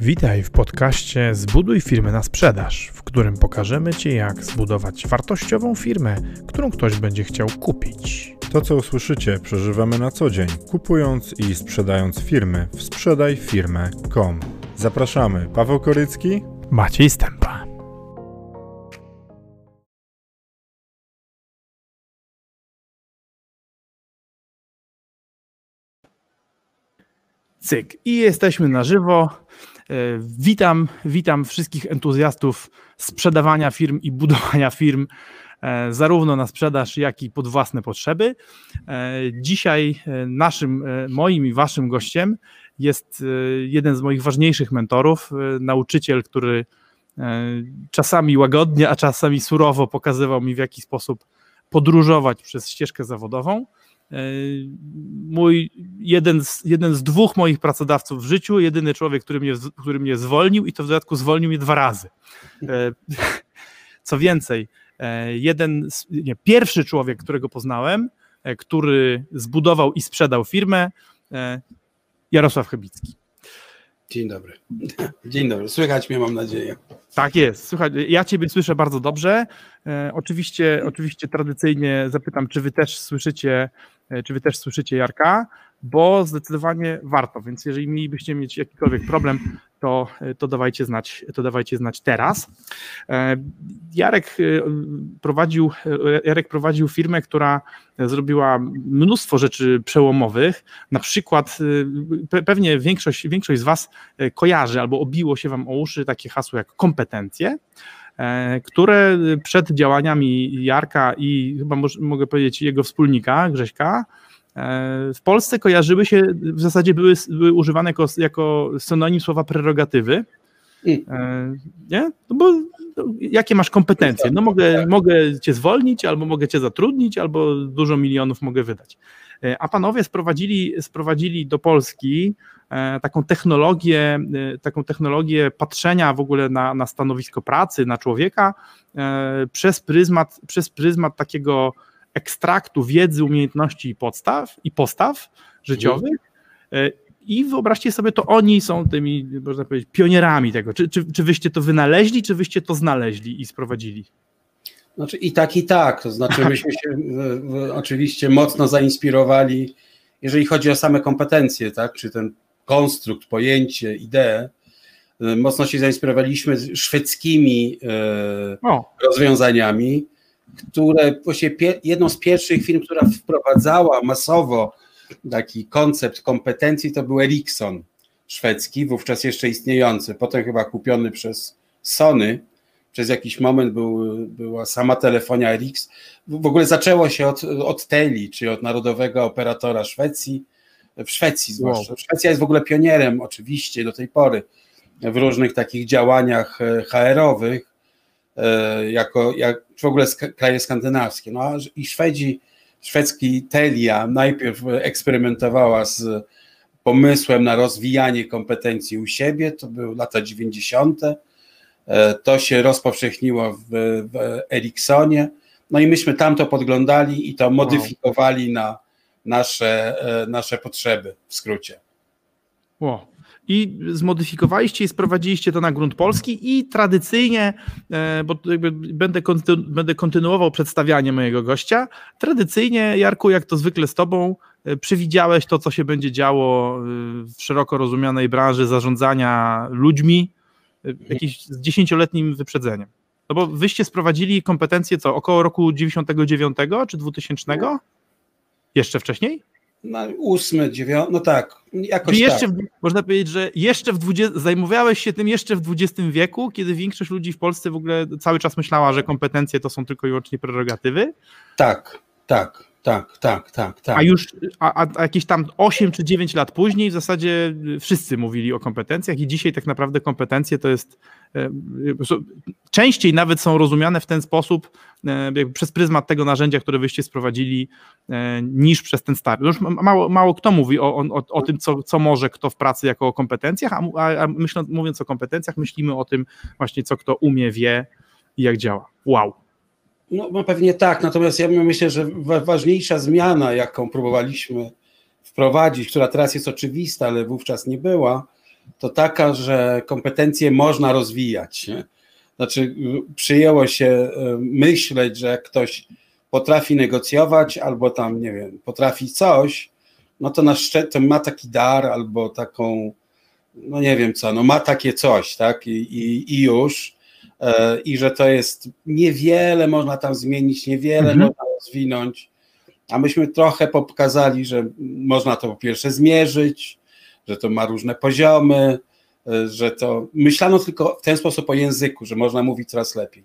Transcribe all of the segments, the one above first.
Witaj w podcaście Zbuduj firmę na sprzedaż, w którym pokażemy Ci, jak zbudować wartościową firmę, którą ktoś będzie chciał kupić. To, co usłyszycie, przeżywamy na co dzień, kupując i sprzedając firmy w sprzedajfirmę.com. Zapraszamy, Paweł Korycki, Maciej Stępa. Cyk. I jesteśmy na żywo. E, Witam, witam wszystkich entuzjastów sprzedawania firm i budowania firm, e, zarówno na sprzedaż, jak i pod własne potrzeby. E, Dzisiaj naszym, moim i waszym gościem jest jeden z moich ważniejszych mentorów, nauczyciel, który czasami łagodnie, a czasami surowo pokazywał mi, w jaki sposób podróżować przez ścieżkę zawodową. E, Mój jeden z, jeden z dwóch moich pracodawców w życiu, jedyny człowiek, który mnie, który mnie zwolnił i to w dodatku zwolnił mnie dwa razy. E, Co więcej, e, jeden, nie, pierwszy człowiek, którego poznałem, który zbudował i sprzedał firmę, Jarosław Chybicki. Dzień dobry. Dzień dobry. Słychać mnie, mam nadzieję. Tak jest. Słuchaj, ja Ciebie słyszę bardzo dobrze. E, oczywiście, oczywiście tradycyjnie zapytam, czy Wy też słyszycie, czy Wy też słyszycie Jarka, bo zdecydowanie warto. Więc jeżeli mielibyście mieć jakikolwiek problem, to, e, to, dawajcie, znać, to dawajcie znać teraz. E, Jarek e, prowadził, e, Jarek prowadził firmę, która zrobiła mnóstwo rzeczy przełomowych. Na przykład e, pe- pewnie większość, większość z Was e, kojarzy albo obiło się Wam o uszy takie hasło jak kompetencje, e, które przed działaniami Jarka i chyba moż- mogę powiedzieć jego wspólnika Grześka e, w Polsce kojarzyły się, w zasadzie były, były używane jako, jako synonim słowa prerogatywy. E, Nie? No bo no, jakie masz kompetencje? No mogę, mogę cię zwolnić, albo mogę cię zatrudnić, albo dużo milionów mogę wydać. E, A panowie sprowadzili, sprowadzili do Polski e, taką technologię, e, taką technologię patrzenia w ogóle na, na stanowisko pracy, na człowieka przez pryzmat, przez pryzmat takiego ekstraktu wiedzy, umiejętności i podstaw i postaw życiowych. I wyobraźcie sobie, to oni są tymi, można powiedzieć, pionierami tego. Czy, czy, czy wyście to wynaleźli, czy wyście to znaleźli i sprowadzili? Znaczy i tak, i tak. To znaczy, myśmy się oczywiście mocno zainspirowali, jeżeli chodzi o same kompetencje, tak? Czy ten konstrukt, pojęcie, ideę. y, Mocno się zainspirowaliśmy szwedzkimi e, rozwiązaniami, które właściwie pie, jedną z pierwszych firm, która wprowadzała masowo taki koncept kompetencji, to był Ericsson szwedzki, wówczas jeszcze istniejący, potem chyba kupiony przez Sony. Przez jakiś moment był, była sama telefonia Ericsson. W ogóle zaczęło się od, od Teli, czyli od narodowego operatora Szwecji, w Szwecji zwłaszcza. Wow. Szwecja jest w ogóle pionierem oczywiście do tej pory w różnych takich działaniach e, HR-owych, e, jako, jak w ogóle kraje skandynawskie. No a i Szwedzi, szwedzki Telia najpierw eksperymentowała z pomysłem na rozwijanie kompetencji u siebie, to były lata 90. E, To się rozpowszechniło w, w Ericssonie. No i myśmy tam to podglądali i to modyfikowali na nasze, e, nasze potrzeby w skrócie. Wow. I zmodyfikowaliście i sprowadziliście to na grunt polski i tradycyjnie, e, bo jakby będę, konty, będę kontynuował przedstawianie mojego gościa, tradycyjnie Jarku, jak to zwykle z tobą, przewidziałeś to, co się będzie działo w szeroko rozumianej branży zarządzania ludźmi, e, jakieś z dziesięcioletnim wyprzedzeniem. No bo wyście sprowadzili kompetencje co, około roku 99 czy 2000? Jeszcze wcześniej? No, ósmy, dziewiąty, no tak, jakoś Czy jeszcze, tak. w, można powiedzieć, że jeszcze w 20, zajmowałeś się tym jeszcze w XX wieku, kiedy większość ludzi w Polsce w ogóle cały czas myślała, że kompetencje to są tylko i wyłącznie prerogatywy, Tak, tak, tak, tak, tak, tak. a już a, a, jakieś tam 8 czy 9 lat później w zasadzie wszyscy mówili o kompetencjach i dzisiaj tak naprawdę kompetencje to jest e, so- częściej nawet są rozumiane w ten sposób przez pryzmat tego narzędzia, które wyście sprowadzili niż przez ten stary. Już ma- mało, mało kto mówi o, o, o tym, co, co może kto w pracy jako o kompetencjach, a, a myśląc, mówiąc o kompetencjach, myślimy o tym właśnie, co kto umie, wie i jak działa. Wow. No, no pewnie tak, natomiast ja myślę, że wa- ważniejsza zmiana, jaką próbowaliśmy wprowadzić, która teraz jest oczywista, ale wówczas nie była, to taka, że kompetencje można rozwijać. Nie? Znaczy, przyjęło się e, myśleć, że jak ktoś potrafi negocjować albo tam, nie wiem, potrafi coś, no to, na to ma taki dar albo taką, no nie wiem co, no ma takie coś, tak, i, i, i już. E, I że to jest niewiele można tam zmienić, niewiele mhm. można rozwinąć. A myśmy trochę pokazali, że można to po pierwsze zmierzyć, że to ma różne poziomy, e, że to myślano tylko w ten sposób o języku, że można mówić coraz lepiej.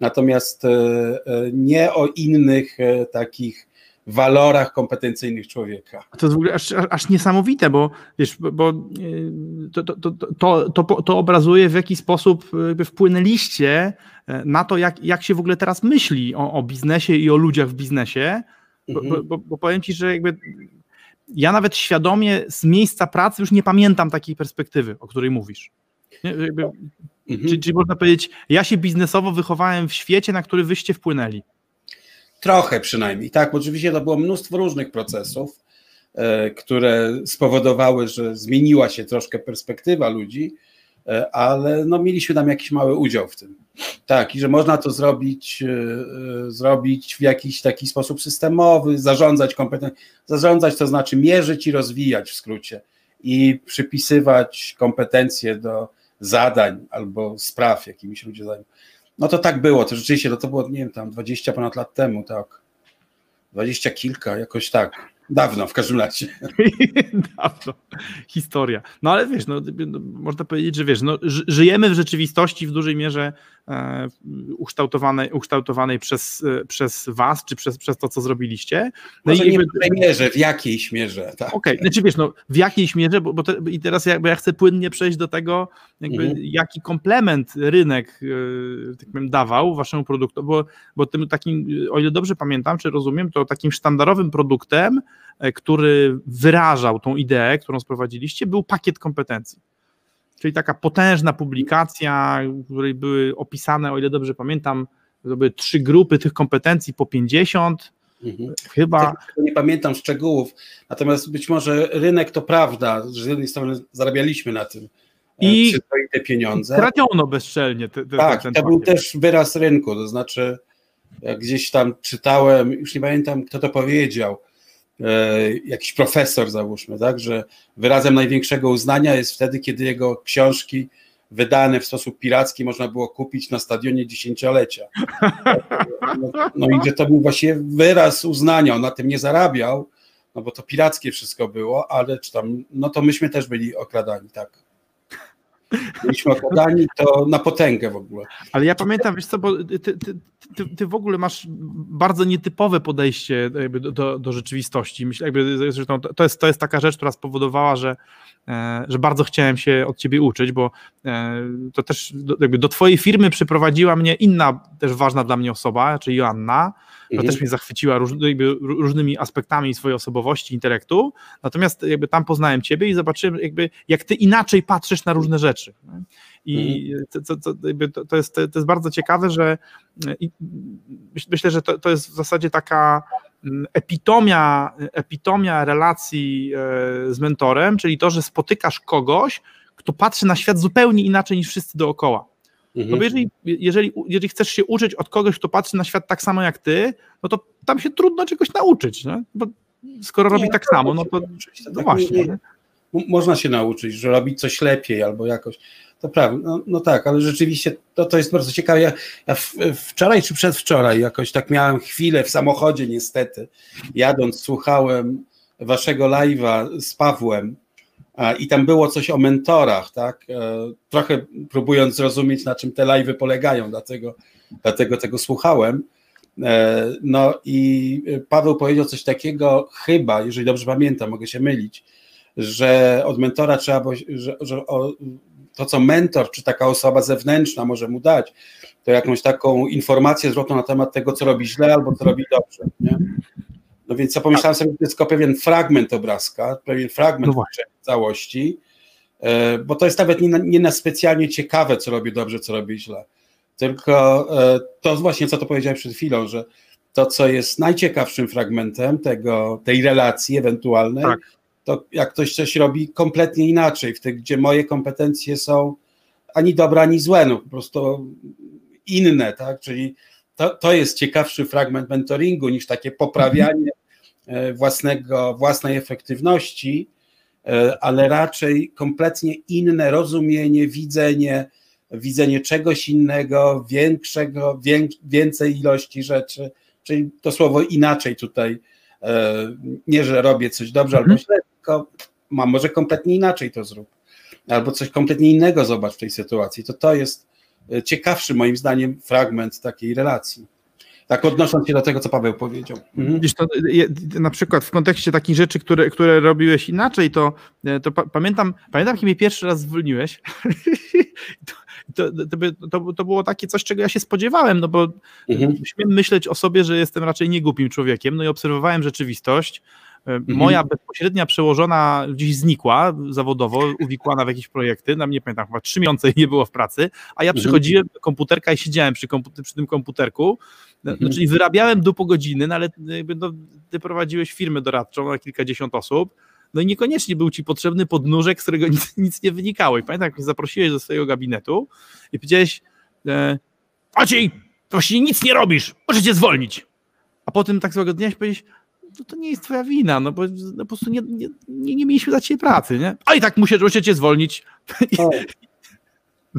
Natomiast e, nie o innych takich walorach kompetencyjnych człowieka. To jest w ogóle aż, aż niesamowite, bo wiesz, bo to, to, to, to, to obrazuje w jaki sposób wpłynęliście na to, jak, jak się w ogóle teraz myśli o, o biznesie i o ludziach w biznesie, bo, mhm. bo, bo powiem ci, że jakby ja nawet świadomie z miejsca pracy już nie pamiętam takiej perspektywy, o której mówisz. Jakby, mhm. czyli, czyli, można powiedzieć, ja się biznesowo wychowałem w świecie, na który wyście wpłynęli. Trochę przynajmniej, tak. Oczywiście to było mnóstwo różnych procesów, e, które spowodowały, że zmieniła się troszkę perspektywa ludzi, e, ale no, mieliśmy tam jakiś mały udział w tym. Tak, i że można to zrobić, e, zrobić w jakiś taki sposób systemowy, zarządzać kompetencje. Zarządzać to znaczy mierzyć i rozwijać w skrócie i przypisywać kompetencje do zadań albo spraw, jakimiś ludzie zajmują. No to tak było, to rzeczywiście, no to było, nie wiem, tam 20 ponad lat temu, tak. 20 kilka, jakoś tak. Dawno w każdym razie. Dawno. Historia. No ale wiesz, no, no, można powiedzieć, że wiesz, no, żyjemy w rzeczywistości w dużej mierze ukształtowanej, ukształtowanej przez, e, przez was, czy przez, przez to, co zrobiliście. No Może i nie w mierze, w jakiejś mierze. Tak. Okej, okay. znaczy wiesz, no, w jakiejś mierze, bo, bo te, i teraz jakby ja chcę płynnie przejść do tego, jakby mhm. jaki komplement rynek e, tak powiem, dawał waszemu produktowi, bo, bo tym takim, o ile dobrze pamiętam, czy rozumiem, to takim sztandarowym produktem E, który wyrażał tą ideę, którą sprowadziliście, był pakiet kompetencji. Czyli taka potężna publikacja, w której były opisane, o ile dobrze pamiętam, były trzy grupy tych kompetencji po 50. Mhm. Chyba. Tak, nie pamiętam szczegółów, natomiast być może rynek to prawda, że z jednej strony zarabialiśmy na tym e, i te pieniądze. Traciono bezczelnie. Te, te, tak, to był też wyraz rynku, to znaczy jak gdzieś tam czytałem, już nie pamiętam kto to powiedział, jakiś profesor, załóżmy, tak, że wyrazem największego uznania jest wtedy, kiedy jego książki wydane w sposób piracki można było kupić na stadionie dziesięciolecia. No, no i że to był właśnie wyraz uznania, on na tym nie zarabiał, no bo to pirackie wszystko było, ale czy tam, no to myśmy też byli okradani, tak. Byliśmy okładani to na potęgę w ogóle. Ale ja pamiętam, wiesz co, bo ty, ty, ty, ty w ogóle masz bardzo nietypowe podejście do, do, rzeczywistości. Myślę, jakby, zresztą to jest, to jest taka rzecz, która spowodowała, że, e, że bardzo chciałem się od ciebie uczyć, bo e, to też jakby do twojej firmy przyprowadziła mnie inna też ważna dla mnie osoba, czyli Joanna, która mhm. też mnie zachwyciła róż, różnymi aspektami swojej osobowości, intelektu, natomiast jakby tam poznałem ciebie i zobaczyłem jakby jak ty inaczej patrzysz na różne rzeczy. I mhm. to, to, to, to, jest, to jest bardzo ciekawe, że myślę, że to, to jest w zasadzie taka mm, epitomia, epitomia relacji e, z mentorem, czyli to, że spotykasz kogoś, kto patrzy na świat zupełnie inaczej niż wszyscy dookoła. Mhm. No bo jeżeli, jeżeli, jeżeli chcesz się uczyć od kogoś, kto patrzy na świat tak samo jak ty, no to tam się trudno czegoś nauczyć, nie? bo skoro nie, robi tak samo, no to, no tak właśnie. Nie, można się nauczyć, że robić coś lepiej albo jakoś. To prawda, no, no, tak, ale rzeczywiście to, to jest bardzo ciekawe. Ja, ja w, wczoraj czy przedwczoraj jakoś tak miałem chwilę w samochodzie niestety, jadąc słuchałem waszego live'a z Pawłem i tam było coś o mentorach, tak? E, trochę próbując zrozumieć, na czym te live'y polegają, dlatego, dlatego tego słuchałem. E, no i Paweł powiedział coś takiego, chyba, jeżeli dobrze pamiętam, mogę się mylić, że od mentora trzeba, że, że o, to, co mentor czy taka osoba zewnętrzna może mu dać, to jakąś taką informację zwrotną na temat tego, co robi źle albo co robi dobrze. Nie? No więc ja pomyślałem sobie, że to jest tylko pewien fragment obrazka, pewien fragment no całości, e, bo to jest nawet nie na, nie na specjalnie ciekawe, co robi dobrze, co robi źle. Tylko e, to właśnie, co to powiedziałem przed chwilą, że to, co jest najciekawszym fragmentem tego, tej relacji ewentualnej, tak. to jak ktoś coś robi kompletnie inaczej, w tych, gdzie moje kompetencje są ani dobre, ani złe, no po prostu inne, tak? Czyli to, to jest ciekawszy fragment mentoringu niż takie poprawianie własnego, własnej efektywności, e, ale raczej kompletnie inne rozumienie, widzenie, widzenie czegoś innego, większego, więcej ilości rzeczy, czyli to słowo inaczej tutaj, e, nie, że robię coś dobrze albo mhm. źle, tylko mam może kompletnie inaczej to zrób, albo coś kompletnie innego zobacz w tej sytuacji, to to jest ciekawszy moim zdaniem fragment takiej relacji. Tak odnosząc się do tego, co Paweł powiedział. Mhm. Wiesz, to, na przykład w kontekście takich rzeczy, które, które robiłeś inaczej, to, to pamiętam, pamiętam, kiedy mnie pierwszy raz zwolniłeś. to, to, to, było takie coś, czego ja się spodziewałem, no bo mhm. śmiem myśleć o sobie, że jestem raczej niegłupim człowiekiem, no i obserwowałem rzeczywistość, Mhm. Moja bezpośrednia przełożona gdzieś znikła zawodowo, uwikłana w jakieś projekty, na mnie pamiętam, chyba trzy miesiące nie było w pracy, a ja mhm. przychodziłem do komputerka i siedziałem przy, komputer, przy tym komputerku, no, mhm. czyli wyrabiałem do po godziny, no ale no, ty prowadziłeś firmę doradczą na kilkadziesiąt osób, no i niekoniecznie był ci potrzebny podnóżek, z którego nic, nic nie wynikało. I pamiętam, jak mnie zaprosiłeś do swojego gabinetu i powiedziałeś, e, Maciej, właściwie nic nie robisz, możecie zwolnić. A potem tak złego dnia powiedzieć, no to nie jest twoja wina, no bo no po prostu nie, nie, nie, mieliśmy dla ciebie pracy, nie? A i tak muszę, muszę cię zwolnić.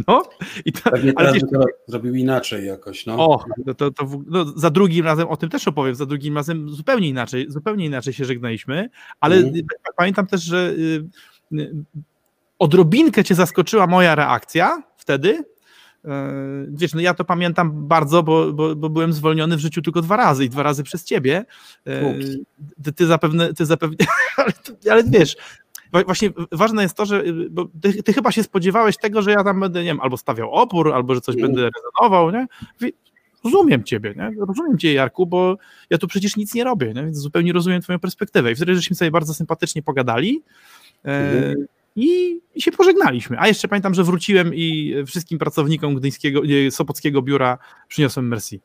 No, i to, ale wiesz, zrobił inaczej jakoś. No. O, to, to, to no, za drugim razem o tym też opowiem, za drugim razem zupełnie inaczej, zupełnie inaczej się żegnaliśmy, ale mm. pamiętam też, że y, y, odrobinkę cię zaskoczyła moja reakcja wtedy, E, wiesz, no ja to pamiętam bardzo, bo, bo, bo, byłem zwolniony w życiu tylko dwa razy i dwa razy przez ciebie. E, ty, ty zapewne, ty zapewne ale, ale wiesz, właśnie ważne jest to, że ty, ty, chyba się spodziewałeś tego, że ja tam będę, nie wiem, albo stawiał opór, albo że coś mm. będę rezonował, nie? Rozumiem ciebie, nie? Rozumiem cię, Jarku, bo ja tu przecież nic nie robię, nie? więc zupełnie rozumiem twoją perspektywę. I wtedy żeśmy sobie bardzo sympatycznie pogadali. Mm i, i, się pożegnaliśmy. A jeszcze pamiętam, że wróciłem i wszystkim pracownikom gdyńskiego, Sopockiego biura przyniosłem Mercy.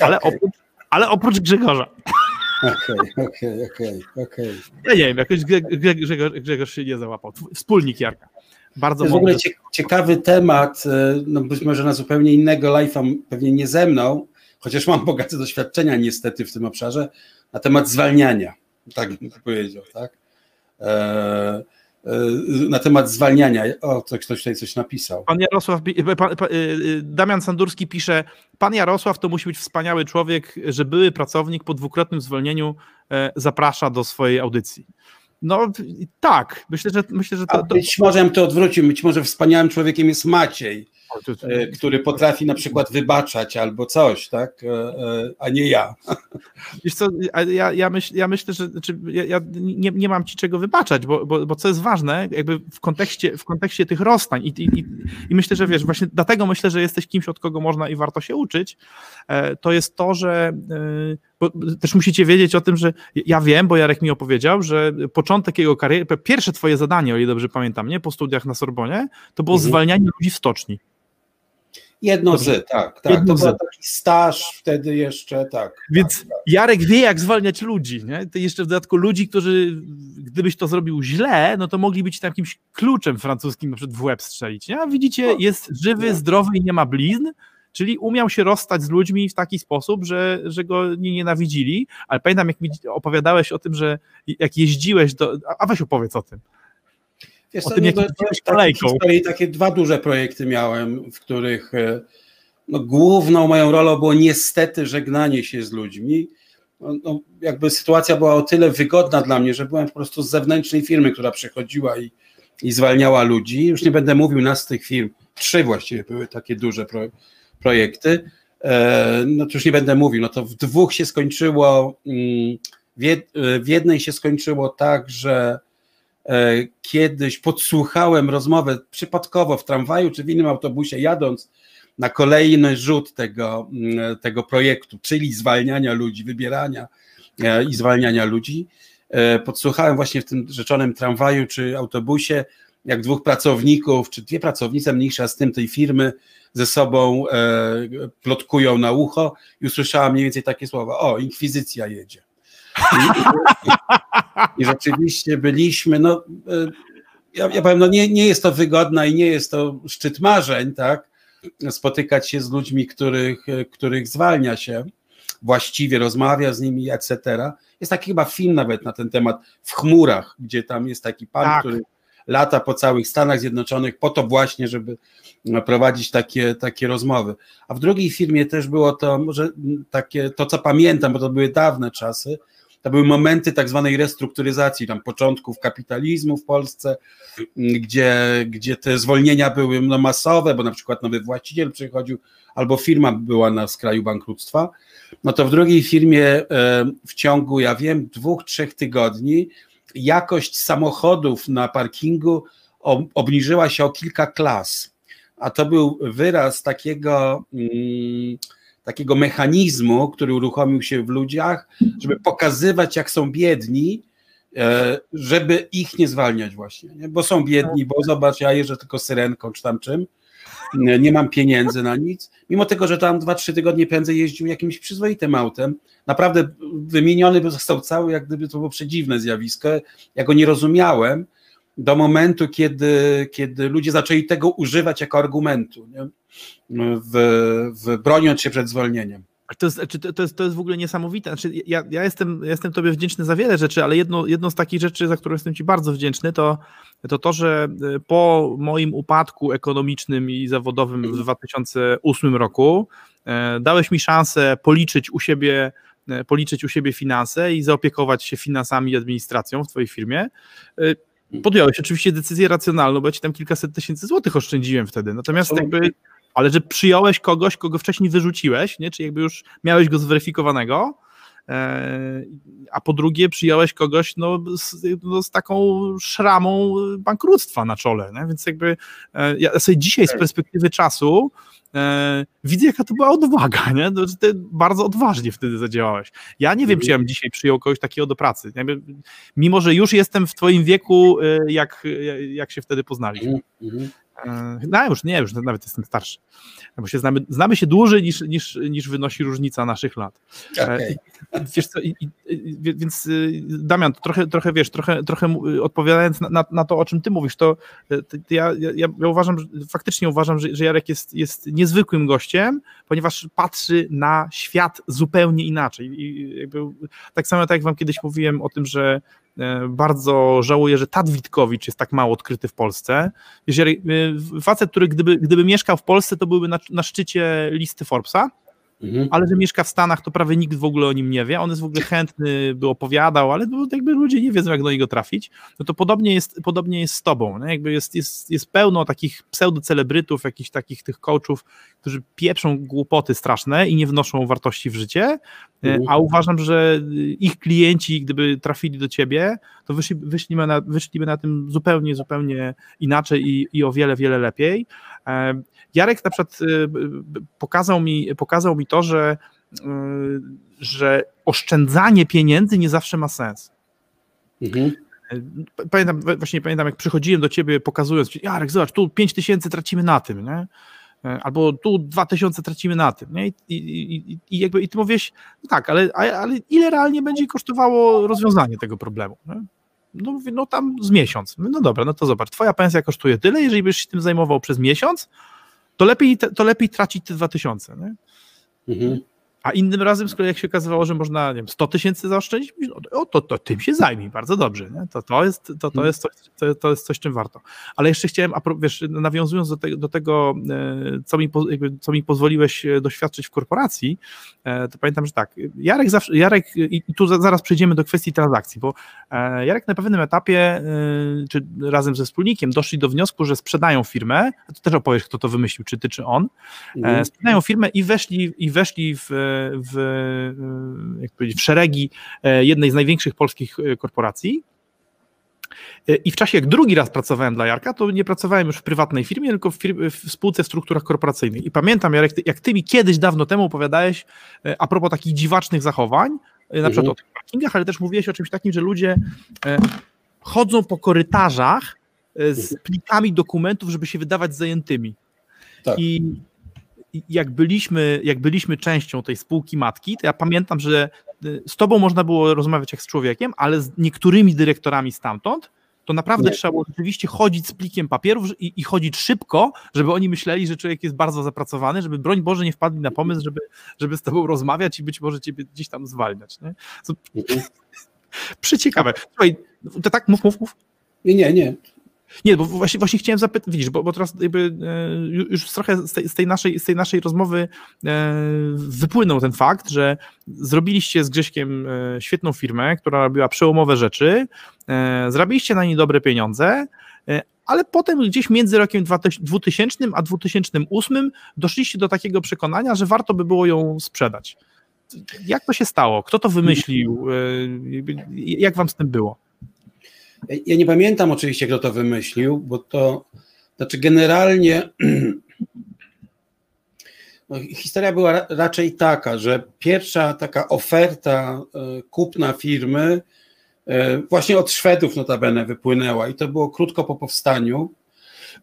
Ale, okay. oprócz, ale oprócz Grzegorza. Okej, okej, okej, okej. Ja nie wiem, jakoś Grzegorz, Grzegorz się nie załapał. Wspólnik Jarka. Bardzo w ogóle ciekawy temat, e, no być może na zupełnie innego live'a, pewnie nie ze mną, chociaż mam bogate doświadczenia niestety w tym obszarze, na temat zwalniania, tak bym powiedział, tak? Eee, na temat zwalniania. O, ktoś tutaj coś napisał. Pan Jarosław, pan, pan, y, Damian Sandurski pisze, pan Jarosław to musi być wspaniały człowiek, że były pracownik po dwukrotnym zwolnieniu e, zaprasza do swojej audycji. No tak, myślę, że myślę, że to, to... Być może ja bym to odwrócił, być może wspaniałym człowiekiem jest Maciej, e, który potrafi na przykład wybaczać albo coś, tak, e, a nie ja. Wiesz co, ja, ja, myśl, ja myślę, że znaczy, ja, ja nie, nie mam ci czego wybaczać, bo, bo, bo co jest ważne, jakby w kontekście, w kontekście tych rozstań i, i, i myślę, że wiesz, właśnie dlatego myślę, że jesteś kimś, od kogo można i warto się uczyć, to jest to, że bo też musicie wiedzieć o tym, że ja wiem, bo Jarek mi opowiedział, że początek jego kariery, pierwsze twoje zadanie, o ile dobrze pamiętam, nie, po studiach na Sorbonie, to było mhm. zwalnianie ludzi w stoczni. Jedno z, tak, tak. Jedno to był taki staż wtedy jeszcze, tak. Więc tak, tak. Jarek wie, jak zwalniać ludzi, nie? To jeszcze w dodatku ludzi, którzy, gdybyś to zrobił źle, no to mogli być jakimś kluczem francuskim na przykład w łeb strzelić, nie? A widzicie, no, jest żywy, zdrowy i nie ma blizn, Czyli umiał się rozstać z ludźmi w taki sposób, że, że go nie nienawidzili, ale pamiętam, jak mi opowiadałeś o tym, że jak jeździłeś do... A weź opowiedz o tym. Wiesz, o tym, jak kolejką. takie dwa duże projekty miałem, w których e, no, główną moją rolą było niestety żegnanie się z ludźmi. No, no, jakby sytuacja była o tyle wygodna dla mnie, że byłem po prostu z zewnętrznej firmy, która przychodziła i, i zwalniała ludzi. Już nie będę mówił nas z tych firm. Trzy właściwie były takie duże projekty projekty. E, no to już nie będę mówił, no to w dwóch się skończyło, mm, w jednej się skończyło tak, że e, kiedyś podsłuchałem rozmowę przypadkowo w tramwaju czy w innym autobusie jadąc na kolejny rzut tego, mm, tego projektu, czyli zwalniania ludzi, wybierania e, i zwalniania ludzi. Podsłuchałem właśnie w tym rzeczonym tramwaju czy autobusie, jak dwóch pracowników, czy dwie pracownice mniejsza z tym tej firmy ze sobą e, plotkują na ucho i usłyszałam mniej więcej takie słowa, o, inkwizycja jedzie. I, i, i rzeczywiście byliśmy, no ja, ja powiem, no nie, nie jest to wygodna i nie jest to szczyt marzeń, tak? Spotykać się z ludźmi, których, których zwalnia się właściwie, rozmawia z nimi, etc. Jest taki chyba film nawet na ten temat w chmurach, gdzie tam jest taki pan, tak. który lata po całych Stanach Zjednoczonych po to właśnie, żeby prowadzić takie, takie rozmowy. A w drugiej firmie też było to, może takie, to co pamiętam, bo to były dawne czasy, to były momenty tak zwanej restrukturyzacji, tam początków kapitalizmu w Polsce, gdzie, gdzie te zwolnienia były no, masowe, bo na przykład nowy właściciel przychodził, albo firma była na skraju bankructwa. No to w drugiej firmie e, w ciągu, ja wiem, dwóch, trzech tygodni jakość samochodów na parkingu obniżyła się o kilka klas. A to był wyraz takiego. Hmm, takiego mechanizmu, który uruchomił się w ludziach, żeby pokazywać, jak są biedni, e, żeby ich nie zwalniać właśnie, nie? bo są biedni, bo zobacz, ja jeżdżę tylko syrenką czy tam czym, nie mam pieniędzy na nic, mimo tego, że tam 2-3 tygodnie prędzej jeździł jakimś przyzwoitym autem, naprawdę wymieniony został cały, jak gdyby to było przedziwne zjawisko, ja go nie rozumiałem, do momentu, kiedy, kiedy ludzie zaczęli tego używać jako argumentu, nie? W, w broniąc się przed zwolnieniem. To jest, to, jest, to jest w ogóle niesamowite. Znaczy, ja, ja, jestem, ja jestem Tobie wdzięczny za wiele rzeczy, ale jedno, jedną z takich rzeczy, za które jestem Ci bardzo wdzięczny, to, to to, że e, po moim upadku ekonomicznym i zawodowym w 2008 roku e, dałeś mi szansę policzyć u siebie e, policzyć u siebie finanse i zaopiekować się finansami i administracją w Twojej firmie podjąłeś oczywiście decyzję racjonalną, bo ja ci tam kilkaset tysięcy złotych oszczędziłem wtedy. Natomiast jakby, ale że przyjąłeś kogoś, kogo wcześniej wyrzuciłeś, nie? czy jakby już miałeś go zweryfikowanego, a po drugie przyjąłeś kogoś no, z, no, z taką szramą bankructwa na czole, nie? więc jakby e, ja sobie dzisiaj z perspektywy czasu e, widzę, jaka to była odwaga, nie? No, ty bardzo odważnie wtedy zadziałałeś. Ja nie wiem, czy ja bym dzisiaj przyjął kogoś takiego do pracy. Mimo, że już jestem w twoim wieku, e, jak, jak się wtedy poznaliśmy. Mm -hmm. No już nie, już nawet jestem starszy. Bo się znamy, znamy się dłużej niż, niż, niż wynosi różnica naszych lat. Okay. Wiesz co, i, i, więc y, Damian, trochę, trochę wiesz, trochę, trochę odpowiadając na, na to, o czym ty mówisz, to, to ja, ja, ja, uważam, faktycznie uważam, że, że Jarek jest, jest niezwykłym gościem, ponieważ patrzy na świat zupełnie inaczej. I jakby, tak samo tak jak wam kiedyś mówiłem o tym, że E, bardzo żałuję, że Tad Witkowicz jest tak mało odkryty w Polsce. Jeżeli, e, facet, który gdyby, gdyby mieszkał w Polsce, to byłby na, na szczycie listy Forbesa, Mhm. Ale że mieszka w Stanach, to prawie nikt w ogóle o nim nie wie. On jest w ogóle chętny, by opowiadał, ale no, jakby ludzie nie wiedzą, jak do niego trafić. No to podobnie jest, podobnie jest z tobą. Nie? Jakby jest, jest, jest pełno takich pseudocelebrytów, jakichś takich tych coachów, którzy pieprzą głupoty straszne i nie wnoszą wartości w życie, e, mhm. a uważam, że ich klienci, gdyby trafili do ciebie, to wyszli, wyszliby, na, wyszliby na tym zupełnie, zupełnie inaczej i, i o wiele, wiele lepiej. E, Jarek na przykład pokazał mi, pokazał mi to, że, y, że oszczędzanie pieniędzy nie zawsze ma sens. Mhm. Pamiętam, właśnie pamiętam, jak przychodziłem do ciebie pokazując, Jarek, zobacz, tu 5 tysięcy tracimy na tym, nie? albo tu 2000 tracimy na tym. Nie? I, i, i, jakby, I ty mówisz, no tak, ale, ale ile realnie będzie kosztowało rozwiązanie tego problemu? Nie? No, no tam z miesiąc. No dobra, no to zobacz, twoja pensja kosztuje tyle, jeżeli byś się tym zajmował przez miesiąc, to lepiej, to lepiej tracić te 2000. Nie? Mhm. A innym razem, z kolei jak się okazywało, że można nie wiem, 100 tysięcy zaoszczędzić, no, to, to tym się zajmij, bardzo dobrze. Nie? To, to, jest, to, to, mhm. jest coś, to, to jest coś, czym warto. Ale jeszcze chciałem, wiesz, nawiązując do, te, do tego, e, co mi, jakby, co mi pozwoliłeś e, doświadczyć w korporacji, e, to pamiętam, że tak, Jarek zawsze, Jarek, i tu zaraz przejdziemy do kwestii transakcji, bo Jarek na pewnym etapie, czy razem ze wspólnikiem, doszli do wniosku, że sprzedają firmę, a to też opowiesz, kto to wymyślił, czy ty, czy on, mhm. sprzedają firmę i weszli, i weszli w w, jak powiedzieć, w szeregi e, jednej z największych polskich e, korporacji. E, I w czasie, jak drugi raz pracowałem dla Jarka, to nie pracowałem już w prywatnej firmie, tylko w, firmie, w spółce w strukturach korporacyjnych. I pamiętam, Jarek, jak ty mi kiedyś dawno temu opowiadałeś a propos takich dziwacznych zachowań, na przykład mhm. o tych parkingach, ale też mówiłeś o czymś takim, że ludzie chodzą po korytarzach z plikami dokumentów, żeby się wydawać zajętymi. Tak. I jak byliśmy, jak byliśmy częścią tej spółki matki, to ja pamiętam, że z tobą można było rozmawiać jak z człowiekiem, ale z niektórymi dyrektorami stamtąd to naprawdę nie. trzeba było rzeczywiście chodzić z plikiem papierów i, i, chodzić szybko, żeby oni myśleli, że człowiek jest bardzo zapracowany, żeby broń Boże nie wpadli na pomysł, żeby, żeby z tobą rozmawiać i być może ciebie gdzieś tam zwalniać. Nie? Co, przyciekawe. Słuchaj, to tak, mów, mów, mów. Nie, nie, nie. Nie, bo właśnie, właśnie chciałem zapytać, widzisz, bo, bo teraz jakby e, już trochę z tej, z tej, naszej, z tej naszej rozmowy e, wypłynął ten fakt, że zrobiliście z Grześkiem e, świetną firmę, która robiła przełomowe rzeczy, zrobiliście na niej dobre pieniądze, ale potem gdzieś między rokiem 2000 a 2008 doszliście do takiego przekonania, że warto by było ją sprzedać. Jak to się stało? Kto to wymyślił? Jak wam z tym było? Ja nie pamiętam oczywiście, kto to wymyślił, bo to znaczy generalnie no, historia była raczej taka, że pierwsza taka oferta e, kupna firmy e, właśnie od Szwedów notabene wypłynęła i to było krótko po powstaniu,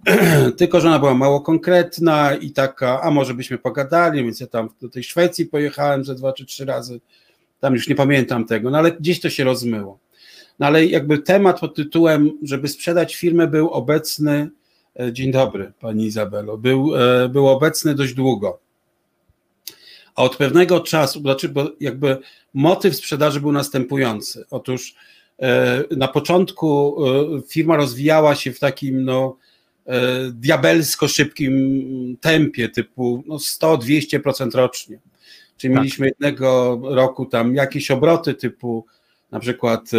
tylko że ona była mało konkretna i taka, a może byśmy pogadali, więc ja tam do tej Szwecji pojechałem ze dwa czy trzy razy, tam już nie pamiętam tego, no ale gdzieś to się rozmyło. No ale jakby temat pod tytułem, żeby sprzedać firmę, był obecny. E, dzień dobry, pani Izabelo. Był, e, był obecny dość długo. A od pewnego czasu, znaczy, bo jakby motyw sprzedaży był następujący. Otóż e, na początku firma rozwijała się w takim no, diabelsko szybkim tempie, typu no 100-200% rocznie. Czyli tak. mieliśmy jednego roku tam jakieś obroty typu na przykład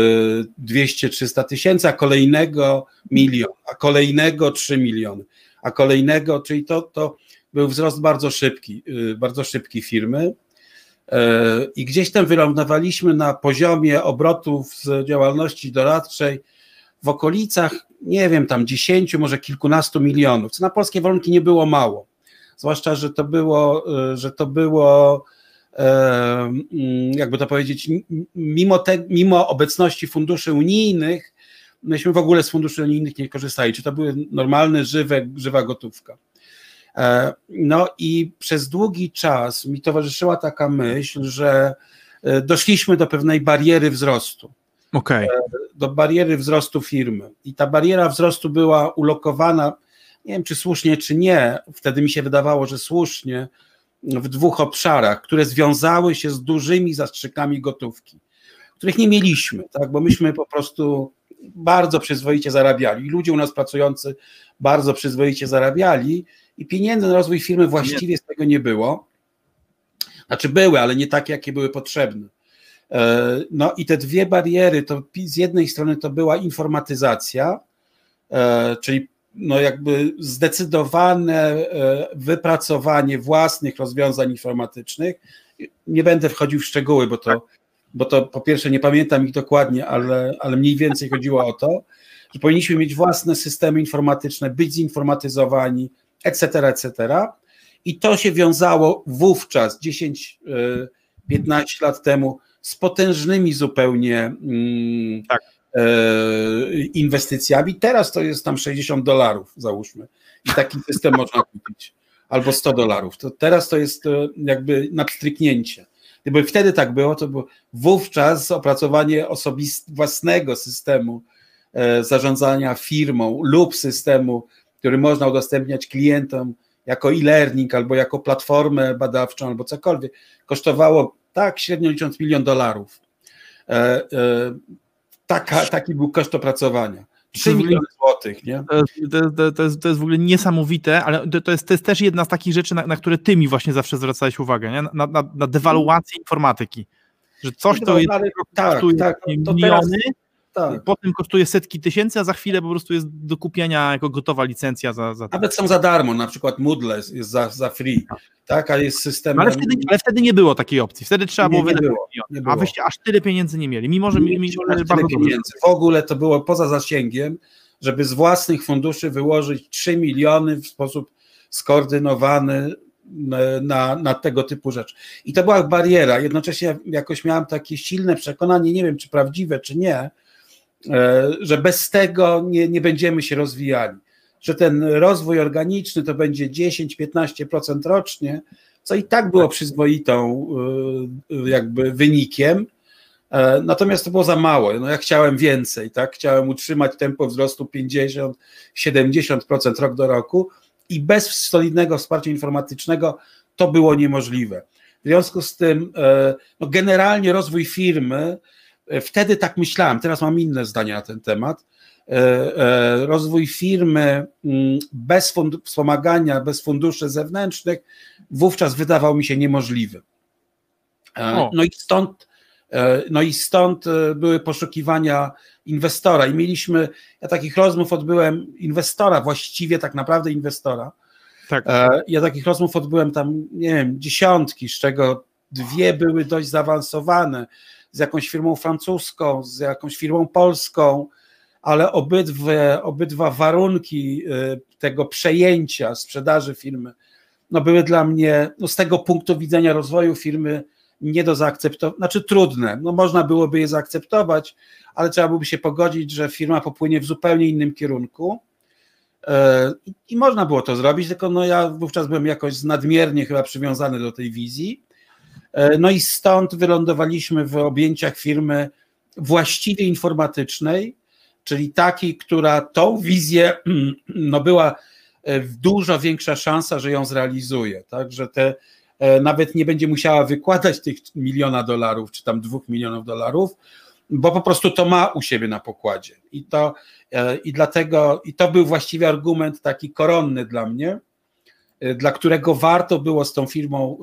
200-300 y, tysięcy, a kolejnego milion, a kolejnego 3 miliony, a kolejnego, czyli to, to był wzrost bardzo szybki, y, bardzo szybki firmy. Y, I gdzieś tam wylądowaliśmy na poziomie obrotów z działalności doradczej w okolicach, nie wiem, tam 10, może kilkunastu milionów, co na polskie warunki nie było mało. Zwłaszcza, że to było, że to było jakby to powiedzieć, mimo, te, mimo obecności funduszy unijnych, myśmy w ogóle z funduszy unijnych nie korzystali. Czy to były normalne, żywe, żywa gotówka. E, no i przez długi czas mi towarzyszyła taka myśl, że e, doszliśmy do pewnej bariery wzrostu. Okay. E, do bariery wzrostu firmy. I ta bariera wzrostu była ulokowana, nie wiem czy słusznie, czy nie, wtedy mi się wydawało, że słusznie, w dwóch obszarach, które związały się z dużymi zastrzykami gotówki, których nie mieliśmy, tak? bo myśmy po prostu bardzo przyzwoicie zarabiali. Ludzie u nas pracujący bardzo przyzwoicie zarabiali i pieniędzy na rozwój firmy właściwie z tego nie było. Znaczy były, ale nie takie, jakie były potrzebne. E, no i te dwie bariery, to z jednej strony to była informatyzacja, e, czyli no jakby zdecydowane e, wypracowanie własnych rozwiązań informatycznych. Nie będę wchodził w szczegóły, bo to, bo to po pierwsze nie pamiętam ich dokładnie, ale, ale mniej więcej chodziło o to, że powinniśmy mieć własne systemy informatyczne, być zinformatyzowani, etc., etc. I to się wiązało wówczas, 10-15 e, lat temu, z potężnymi zupełnie mm, tak. E, inwestycjami. Teraz to jest tam 60 dolarów, załóżmy. I taki system można kupić. Albo 100 dolarów. To teraz to jest e, jakby na pstryknięcie. Gdyby wtedy tak było, to było wówczas opracowanie osobist własnego systemu e, zarządzania firmą lub systemu, który można udostępniać klientom jako e-learning albo jako platformę badawczą albo cokolwiek, kosztowało tak średnio licząc milion dolarów Taka, taki był koszt opracowania. 3 miliony złotych, nie? To jest, to, to, jest, to jest w ogóle niesamowite, ale to jest, to jest też jedna z takich rzeczy, na, na które ty mi właśnie zawsze zwracałeś uwagę, nie? Na, na, na dewaluację informatyki. Że coś, to jest, tak, tak, miliony, teraz, tak. Potem kosztuje setki tysięcy, a za chwilę po prostu jest do kupienia jako gotowa licencja za. za Nawet są za darmo, na przykład Moodle jest, jest za, za free, tak. tak, a jest system. Ale wtedy, ale wtedy nie było takiej opcji. Wtedy trzeba nie, było wydać. A wyście aż tyle pieniędzy nie mieli, mimo że mieli bardzo pieniędzy. W ogóle to było poza zasięgiem, żeby z własnych funduszy wyłożyć 3 miliony w sposób skoordynowany na, na tego typu rzecz. I to była bariera. Jednocześnie jakoś miałem takie silne przekonanie, nie wiem czy prawdziwe, czy nie, E, że bez tego nie, nie będziemy się rozwijali. Że ten rozwój organiczny to będzie 10-15% rocznie, co i tak było przyzwoitą jakby wynikiem, natomiast to było za mało. No ja chciałem więcej, tak? Chciałem utrzymać tempo wzrostu 50-70% rok do roku i bez solidnego wsparcia informatycznego to było niemożliwe. W związku z tym, no generalnie rozwój firmy, wtedy tak myślałem, teraz mam inne zdania na ten temat, E, e, rozwój firmy mm, bez wspomagania, bez funduszy zewnętrznych, wówczas wydawał mi się niemożliwy. E, no i stąd, no i stąd były poszukiwania inwestora i mieliśmy, ja takich rozmów odbyłem, inwestora, właściwie tak naprawdę inwestora. Tak. Ja takich rozmów odbyłem tam, nie wiem, dziesiątki, z czego dwie były dość zaawansowane, z jakąś firmą francuską, z jakąś firmą polską, ale obydwa, warunki y, tego przejęcia, sprzedaży firmy, no były dla mnie no z tego punktu widzenia rozwoju firmy nie do zaakceptowania, znaczy trudne. No można byłoby je zaakceptować, ale trzeba byłoby się pogodzić, że firma popłynie w zupełnie innym kierunku. Y, I można było to zrobić, tylko no ja wówczas byłem jakoś nadmiernie chyba przywiązany do tej wizji. Y, no i stąd wylądowaliśmy w objęciach firmy właściwie informatycznej, czyli takiej, która tą wizję, no była e, dużo większa szansa, że ją zrealizuje, tak, że te e, nawet nie będzie musiała wykładać tych miliona dolarów, czy tam dwóch milionów dolarów, bo po prostu to ma u siebie na pokładzie. I to, e, i dlatego, i to był właściwie argument taki koronny dla mnie, dla którego warto było z tą firmą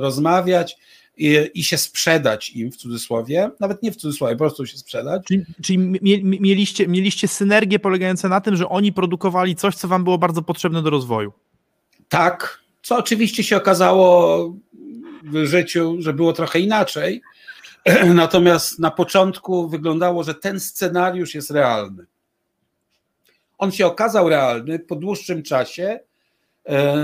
rozmawiać i, i się sprzedać im w cudzysłowie, nawet nie w cudzysłowie, po prostu się sprzedać. Czyli, czyli mieliście, mieliście synergię polegającą na tym, że oni produkowali coś, co wam było bardzo potrzebne do rozwoju. Tak, co oczywiście się okazało w życiu, że było trochę inaczej. Natomiast na początku wyglądało, że ten scenariusz jest realny. On się okazał realny po dłuższym czasie,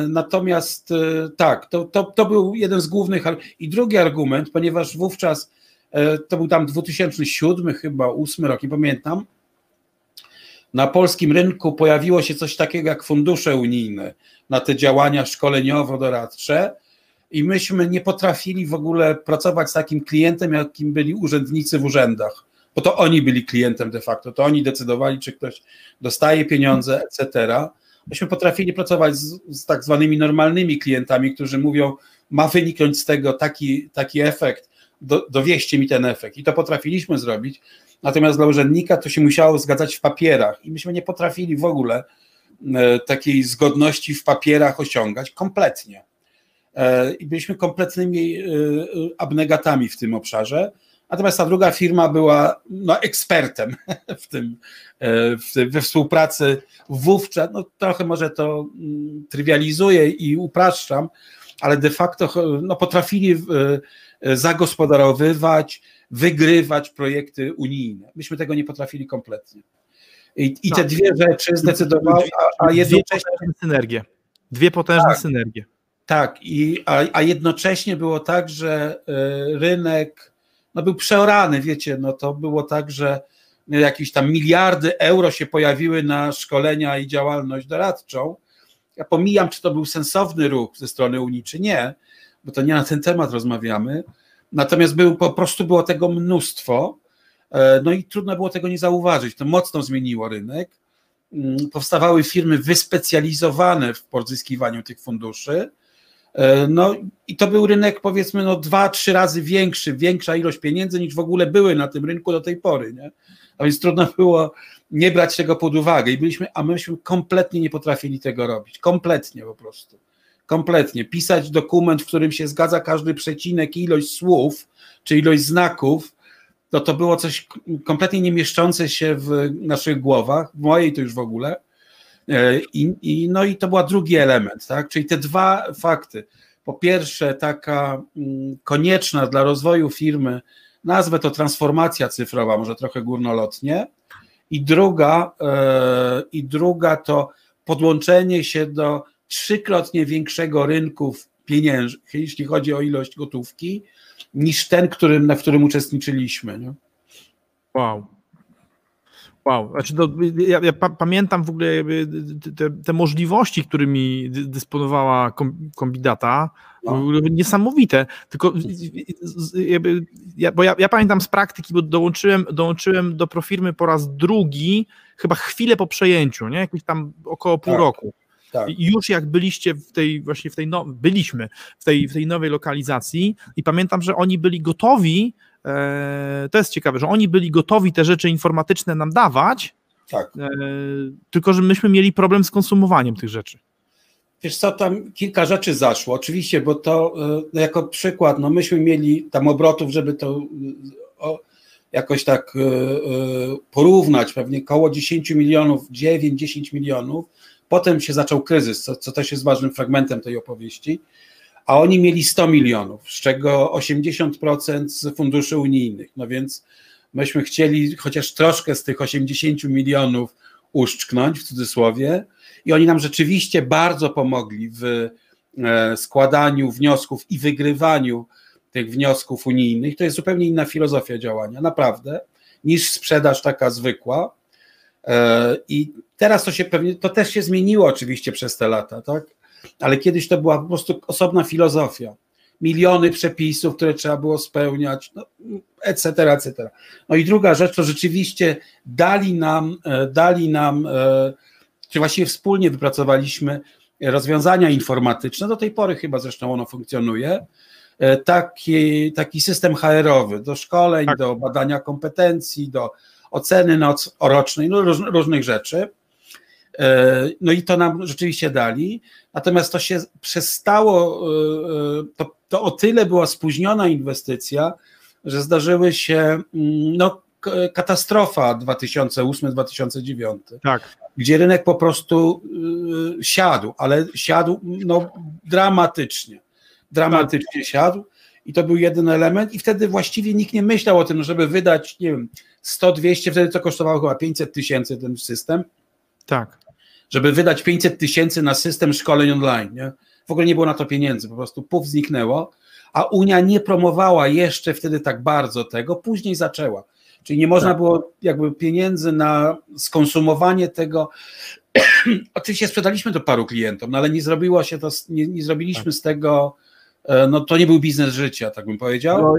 natomiast e, tak, to, to, to był jeden z głównych. I drugi argument, ponieważ wówczas e, to był tam 2007 chyba, 8 rok, nie pamiętam. Na polskim rynku pojawiło się coś takiego jak fundusze unijne na te działania szkoleniowo-doradcze i myśmy nie potrafili w ogóle pracować z takim klientem, jakim byli urzędnicy w urzędach, bo to oni byli klientem de facto, to oni decydowali, czy ktoś dostaje pieniądze, etc myśmy potrafili pracować z, z tak zwanymi normalnymi klientami, którzy mówią, ma wyniknąć z tego taki, taki efekt, do, dowieście mi ten efekt. I to potrafiliśmy zrobić. Natomiast dla urzędnika to się musiało zgadzać w papierach i myśmy nie potrafili w ogóle e, takiej zgodności w papierach osiągać kompletnie. E, I byliśmy kompletnymi e, abnegatami w tym obszarze. Natomiast ta druga firma była no, ekspertem w tym, e, w tym, we współpracy wówczas. No, trochę może to mm, trywializuję i upraszczam, ale de facto no, potrafili e, e, zagospodarowywać, wygrywać projekty unijne. Myśmy tego nie potrafili kompletnie. I, i te no. dwie rzeczy zdecydowały, a, a jednocześnie. Dwie synergie. Dwie potężne tak, synergie. Tak, i, a, a jednocześnie było tak, że rynek no był przeorany, wiecie, no to było tak, że jakieś tam miliardy euro się pojawiły na szkolenia i działalność doradczą. Ja pomijam, czy to był sensowny ruch ze strony Unii, czy nie, bo to nie na ten temat rozmawiamy. Natomiast był, po prostu było tego mnóstwo, e, no i trudno było tego nie zauważyć. To mocno zmieniło rynek. Mm, powstawały firmy wyspecjalizowane w pozyskiwaniu tych funduszy no i to był rynek powiedzmy no dwa, trzy razy większy, większa ilość pieniędzy niż w ogóle były na tym rynku do tej pory, nie? A więc trudno było nie brać tego pod uwagę i byliśmy, a myśmy kompletnie nie potrafili tego robić, kompletnie po prostu. Kompletnie. Pisać dokument, w którym się zgadza każdy przecinek i ilość słów, czy ilość znaków, to to było coś kompletnie nie mieszczące się w naszych głowach, w mojej to już w ogóle. E, I, i, no i to był drugi element, tak? czyli te dwa fakty. Po pierwsze, taka mm, konieczna dla rozwoju firmy, nazwę to transformacja cyfrowa, może trochę górnolotnie, i druga, e, i druga to podłączenie się do trzykrotnie większego rynku pieniężnych, jeśli chodzi o ilość gotówki, niż ten, którym, na którym uczestniczyliśmy. Nie? Wow. Wow, znaczy to, ja, ja pa, pamiętam w ogóle te, te, możliwości, którymi dysponowała kombinata, no. niesamowite, tylko ja, bo ja, ja, pamiętam z praktyki, bo dołączyłem, dołączyłem do Profirmy po raz drugi, chyba chwilę po przejęciu, nie? jakieś tam około pół tak. roku. Tak. Już jak byliście w tej, właśnie w tej, no, byliśmy w tej, w tej nowej lokalizacji i pamiętam, że oni byli gotowi, e, to jest ciekawe, że oni byli gotowi te rzeczy informatyczne nam dawać, tak. e, tylko że myśmy mieli problem z konsumowaniem tych rzeczy. Wiesz co, tam kilka rzeczy zaszło, oczywiście, bo to e, jako przykład, no myśmy mieli tam obrotów, żeby to o, jakoś tak e, e, porównać, pewnie około 10 milionów, 9-10 milionów, Potem się zaczął kryzys, co, co też jest ważnym fragmentem tej opowieści, a oni mieli 100 milionów, z czego 80% z funduszy unijnych. No więc myśmy chcieli chociaż troszkę z tych 80 milionów uszczknąć, w cudzysłowie, i oni nam rzeczywiście bardzo pomogli w e, składaniu wniosków i wygrywaniu tych wniosków unijnych. To jest zupełnie inna filozofia działania, naprawdę, niż sprzedaż taka zwykła. E, I teraz to się pewnie, to też się zmieniło oczywiście przez te lata, tak? Ale kiedyś to była po prostu osobna filozofia. Miliony przepisów, które trzeba było spełniać, no, etc., etc. No i druga rzecz, to rzeczywiście dali nam, e, dali nam, e, czy właściwie wspólnie wypracowaliśmy rozwiązania informatyczne, do tej pory chyba zresztą ono funkcjonuje, taki, taki system HR-owy do szkoleń, tak. do badania kompetencji, do oceny nocorocznej, no róż, różnych rzeczy. E, no i to nam rzeczywiście dali. Natomiast to się przestało, e, e, to, to o tyle była spóźniona inwestycja, że zdarzyły się mm, no, katastrofa 2008-2009, tak. gdzie rynek po prostu siadł, ale siadł no, dramatycznie. Dramatycznie siadł. I to był jeden element, i wtedy właściwie nikt nie myślał o tym, żeby wydać, nie wiem, 100, 200, wtedy to kosztowało chyba 500 tysięcy ten system. Tak. Żeby wydać 500 tysięcy na system szkoleń online. Nie? W ogóle nie było na to pieniędzy, po prostu puf zniknęło, a Unia nie promowała jeszcze wtedy tak bardzo tego, później zaczęła. Czyli nie można tak. było jakby pieniędzy na skonsumowanie tego. Oczywiście sprzedaliśmy to paru klientom, no ale nie zrobiło się to, nie, nie zrobiliśmy tak. z tego no to nie był biznes życia, tak bym powiedział. No,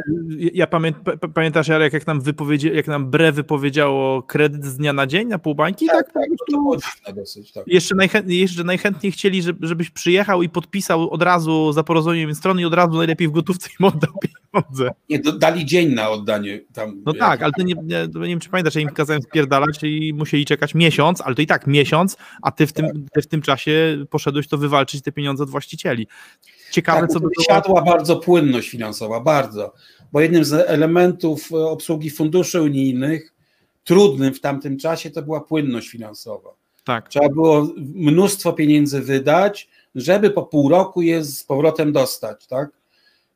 ja pamię pamiętasz, Jarek, jak nam, wypowiedzi, jak nam BRE wypowiedziało kredyt z dnia na dzień na pół bańki? Tak, tak, tak to było dosyć. Tak. Jeszcze, najchętniej, jeszcze najchętniej chcieli, żebyś przyjechał i podpisał od razu za porozumieniem strony i od razu najlepiej w gotówce im oddał pieniądze. Nie, dali dzień na oddanie tam. No tak, ale to nie, nie, nie wiem, czy pamiętasz, że im kazałem spierdalać i musieli czekać miesiąc, ale to i tak miesiąc, a ty w tym, tak. ty w tym czasie poszedłeś to wywalczyć te pieniądze od właścicieli. Ciekawe, tak, co by było siadła bardzo płynność finansowa, bardzo, bo jednym z elementów e, obsługi funduszy unijnych trudnym w tamtym czasie to była płynność finansowa. Tak. Trzeba było mnóstwo pieniędzy wydać, żeby po pół roku je z powrotem dostać, tak?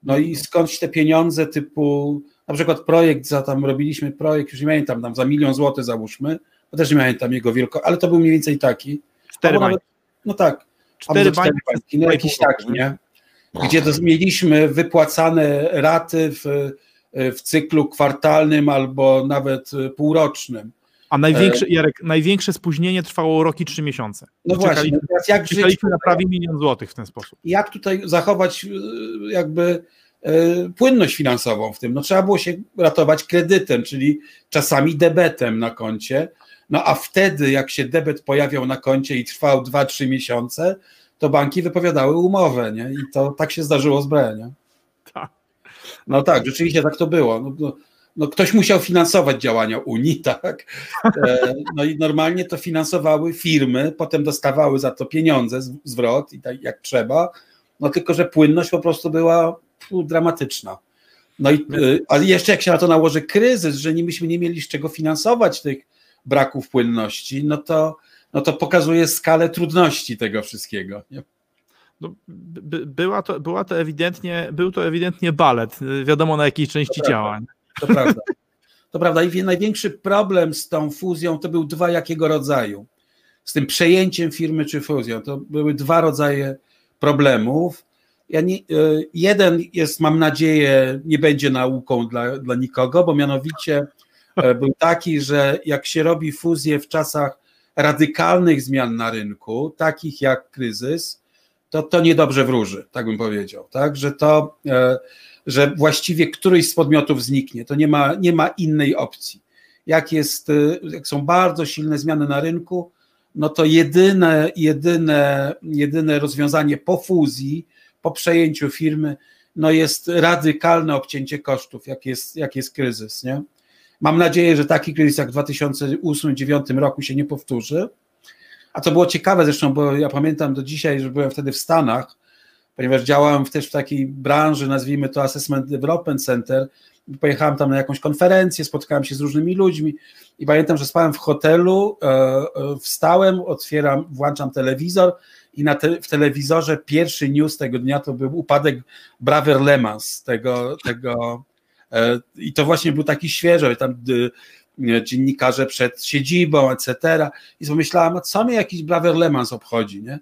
No i skądś te pieniądze typu, na przykład projekt, za tam robiliśmy projekt, już nie pamiętam, tam za milion złotych załóżmy, to też nie pamiętam jego wielkości, ale to był mniej więcej taki. Cztery bańki. No tak. Cztery bańki, no jakiś taki, nie? Gdzie mieliśmy wypłacane raty w, w cyklu kwartalnym albo nawet półrocznym. A największe, Jarek, największe spóźnienie trwało rok i trzy miesiące. No właśnie, teraz jak żyć, na prawie milion złotych w ten sposób. Jak tutaj zachować e, jakby e, płynność finansową w tym? No trzeba było się ratować kredytem, czyli czasami debetem na koncie, no a wtedy jak się debet pojawiał na koncie i trwał 2-3 miesiące, to banki wypowiadały umowę, nie? I to tak się zdarzyło z BRE, nie? Tak. No tak, rzeczywiście tak to było. No, no, no, ktoś musiał finansować działania Unii, tak? E, no i normalnie to finansowały firmy, potem dostawały za to pieniądze, zwrot i tak jak trzeba, no tylko, że płynność po prostu była dramatyczna. No i, e, ale jeszcze jak się na to nałoży kryzys, że nie myśmy nie mieli z czego finansować tych braków płynności, no to no to pokazuje skalę trudności tego wszystkiego. Nie? No, by, była, to, była to ewidentnie, był to ewidentnie balet, wiadomo na jakiej części to ciała. Prawda, to prawda. To prawda. I największy problem z tą fuzją to był dwa jakiego rodzaju. Z tym przejęciem firmy czy fuzją. To były dwa rodzaje problemów. Ja nie, e, jeden jest, mam nadzieję, nie będzie nauką dla, dla nikogo, bo mianowicie był taki, że jak się robi fuzję w czasach radykalnych zmian na rynku, takich jak kryzys, to to niedobrze wróży, tak bym powiedział, tak, że to, że właściwie któryś z podmiotów zniknie, to nie ma, nie ma innej opcji. Jak, jest, jak są bardzo silne zmiany na rynku, no to jedyne, jedyne, jedyne rozwiązanie po fuzji, po przejęciu firmy, no jest radykalne obcięcie kosztów, jak jest, jak jest kryzys. Nie? Mam nadzieję, że taki kryzys jak w 2008-2009 roku się nie powtórzy. A to było ciekawe zresztą, bo ja pamiętam do dzisiaj, że byłem wtedy w Stanach, ponieważ działałem też w takiej branży, nazwijmy to Assessment Development Center. Pojechałem tam na jakąś konferencję, spotkałem się z różnymi ludźmi i pamiętam, że spałem w hotelu, e, e, wstałem, otwieram, włączam telewizor i na te, w telewizorze pierwszy news tego dnia to był upadek Braver Lemans, tego, tego i to właśnie był taki świeży, tam dziennikarze przed siedzibą, etc. I pomyślałem, a co mnie jakiś Braver Lemans obchodzi, nie?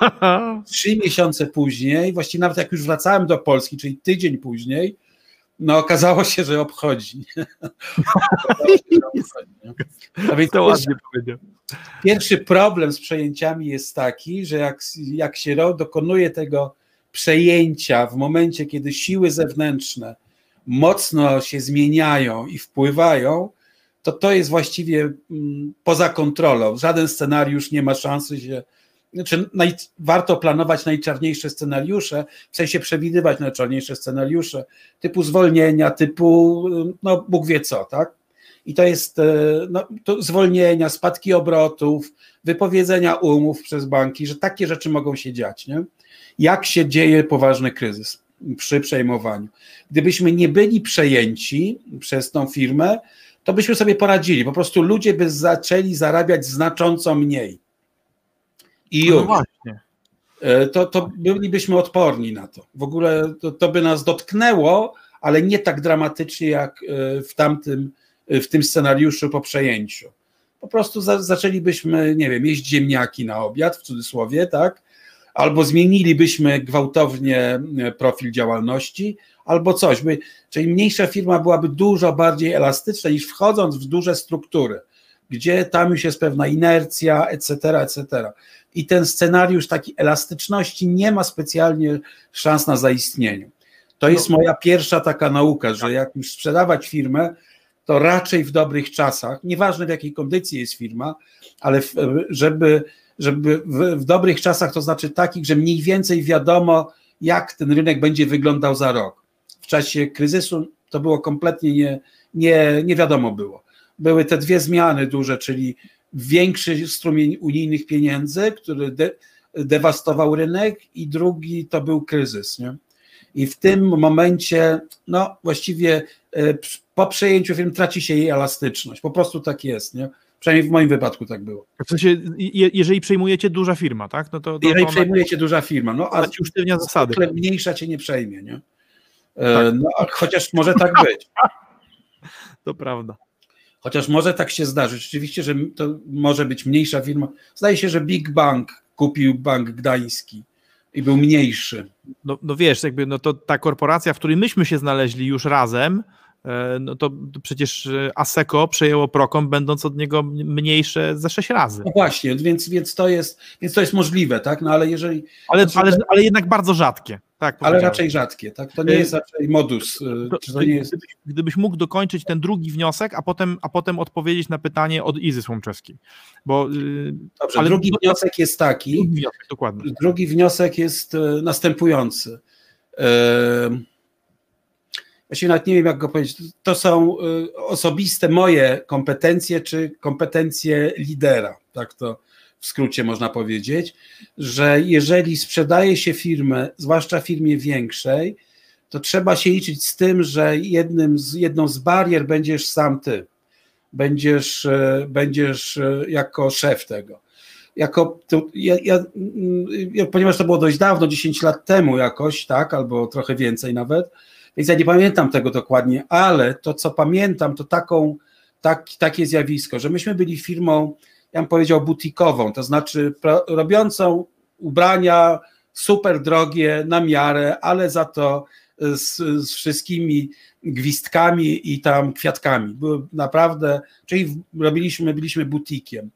Trzy miesiące później, właściwie nawet jak już wracałem do Polski, czyli tydzień później, no okazało się, że obchodzi. A więc to ładnie powiedział. Pierwszy problem z przejęciami jest taki, że jak, jak się dokonuje tego przejęcia w momencie, kiedy siły zewnętrzne mocno się zmieniają i wpływają, to to jest właściwie mm, poza kontrolą. Żaden scenariusz nie ma szansy się. Znaczy, naj, warto planować najczarniejsze scenariusze, w sensie przewidywać najczarniejsze scenariusze, typu zwolnienia, typu, no Bóg wie co, tak? I to jest e, no, to zwolnienia, spadki obrotów, wypowiedzenia umów przez banki, że takie rzeczy mogą się dziać. Nie? Jak się dzieje poważny kryzys przy przejmowaniu? Gdybyśmy nie byli przejęci przez tą firmę, to byśmy sobie poradzili. Po prostu ludzie by zaczęli zarabiać znacząco mniej. I no już. No to, to bylibyśmy odporni na to. W ogóle to, to by nas dotknęło, ale nie tak dramatycznie jak e, w tamtym, w tym scenariuszu po przejęciu. Po prostu za, zaczęlibyśmy, nie wiem, jeść ziemniaki na obiad, w cudzysłowie, tak? Albo zmienilibyśmy gwałtownie profil działalności, albo coś. By, czyli mniejsza firma byłaby dużo bardziej elastyczna niż wchodząc w duże struktury, gdzie tam już jest pewna inercja, etc., etc. I ten scenariusz takiej elastyczności nie ma specjalnie szans na zaistnienie. To jest no. moja pierwsza taka nauka, że jak już sprzedawać firmę, to raczej w dobrych czasach, nieważne w jakiej kondycji jest firma, ale w, żeby, żeby w, w dobrych czasach, to znaczy takich, że mniej więcej wiadomo, jak ten rynek będzie wyglądał za rok w czasie kryzysu to było kompletnie nie, nie, nie wiadomo było. Były te dwie zmiany duże, czyli większy strumień unijnych pieniędzy, który de, dewastował rynek i drugi to był kryzys. Nie? I w tym momencie, no właściwie e, po przejęciu firm traci się jej elastyczność. Po prostu tak jest. Nie? Przynajmniej w moim wypadku tak było. W sensie, jeżeli przejmujecie duża firma, tak? No to, to jeżeli to ona, przejmujecie duża firma, no a usztywnia zasady. mniejsza cię nie przejmie, nie? E, tak. No, chociaż może tak być. To prawda. Chociaż może tak się zdarzyć. Rzeczywiście, że to może być mniejsza firma. Zdaje się, że Big Bank kupił Bank Gdański i był mniejszy. No, no wiesz, jakby no to ta korporacja, w której myśmy się znaleźli już razem, no to, przecież e, Aseco przejęło Procom, będąc od niego mniejsze ze sześć razy. No właśnie, więc, więc, to jest, więc to jest możliwe, tak? No ale jeżeli. Ale, ale, ale jednak bardzo rzadkie. Tak, ale raczej rzadkie, tak? To nie jest raczej modus. To, to nie jest... Gdybyś, gdybyś, mógł dokończyć ten drugi wniosek, a potem, a potem odpowiedzieć na pytanie od Izy Słomczewskiej. Bo, Dobrze, ale drugi wniosek jest taki. Drugi wniosek, dokładnie. Drugi wniosek jest następujący. Właściwie nawet nie wiem, jak go powiedzieć. To są osobiste moje kompetencje, czy kompetencje lidera. Tak to w skrócie można powiedzieć, że jeżeli sprzedaje się firmę, zwłaszcza firmie większej, to trzeba się liczyć z tym, że jednym z, jedną z barier będziesz sam ty. Będziesz, e, będziesz e, jako szef tego. Jako, to, ja, ja, ja, ponieważ to było dość dawno, 10 lat temu jakoś, tak, albo trochę więcej nawet, więc ja nie pamiętam tego dokładnie, ale to, co pamiętam, to taką, tak, takie zjawisko, że myśmy byli firmą ja bym powiedział, butikową, to znaczy robiącą ubrania super drogie, na miarę, ale za to z, z wszystkimi gwizdkami i tam kwiatkami. Były naprawdę, czyli robiliśmy, byliśmy butikiem.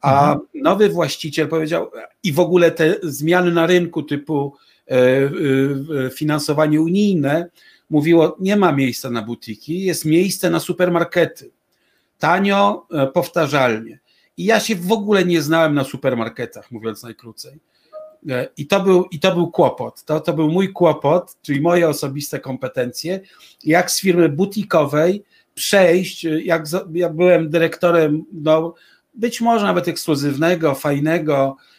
A mhm. nowy właściciel powiedział, i w ogóle te zmiany na rynku typu finansowanie unijne, mówiło, nie ma miejsca na butiki, jest miejsce na supermarkety. Tanio, e, powtarzalnie. I ja się w ogóle nie znałem na supermarketach, mówiąc najkrócej. E, I to był, i to był kłopot. To, to był mój kłopot, czyli moje osobiste kompetencje, jak z firmy butikowej przejść, jak, jak byłem dyrektorem, no, być może nawet ekskluzywnego, fajnego, e,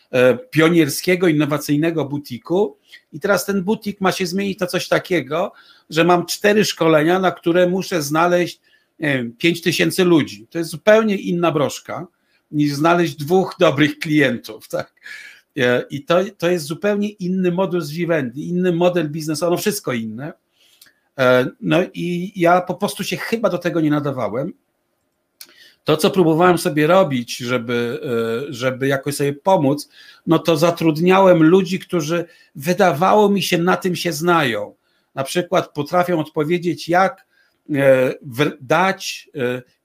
pionierskiego, innowacyjnego butiku. I teraz ten butik ma się zmienić na coś takiego, że mam cztery szkolenia, na które muszę znaleźć wiem, 5 tysięcy ludzi. To jest zupełnie inna broszka niż znaleźć dwóch dobrych klientów. Tak? E, I to, to jest zupełnie inny modus vivendi, inny model biznesowy, no wszystko inne. E, no i ja po prostu się chyba do tego nie nadawałem. To, co próbowałem sobie robić, żeby, e, żeby jakoś sobie pomóc, no to zatrudniałem ludzi, którzy wydawało mi się na tym się znają. Na przykład potrafią odpowiedzieć, jak dać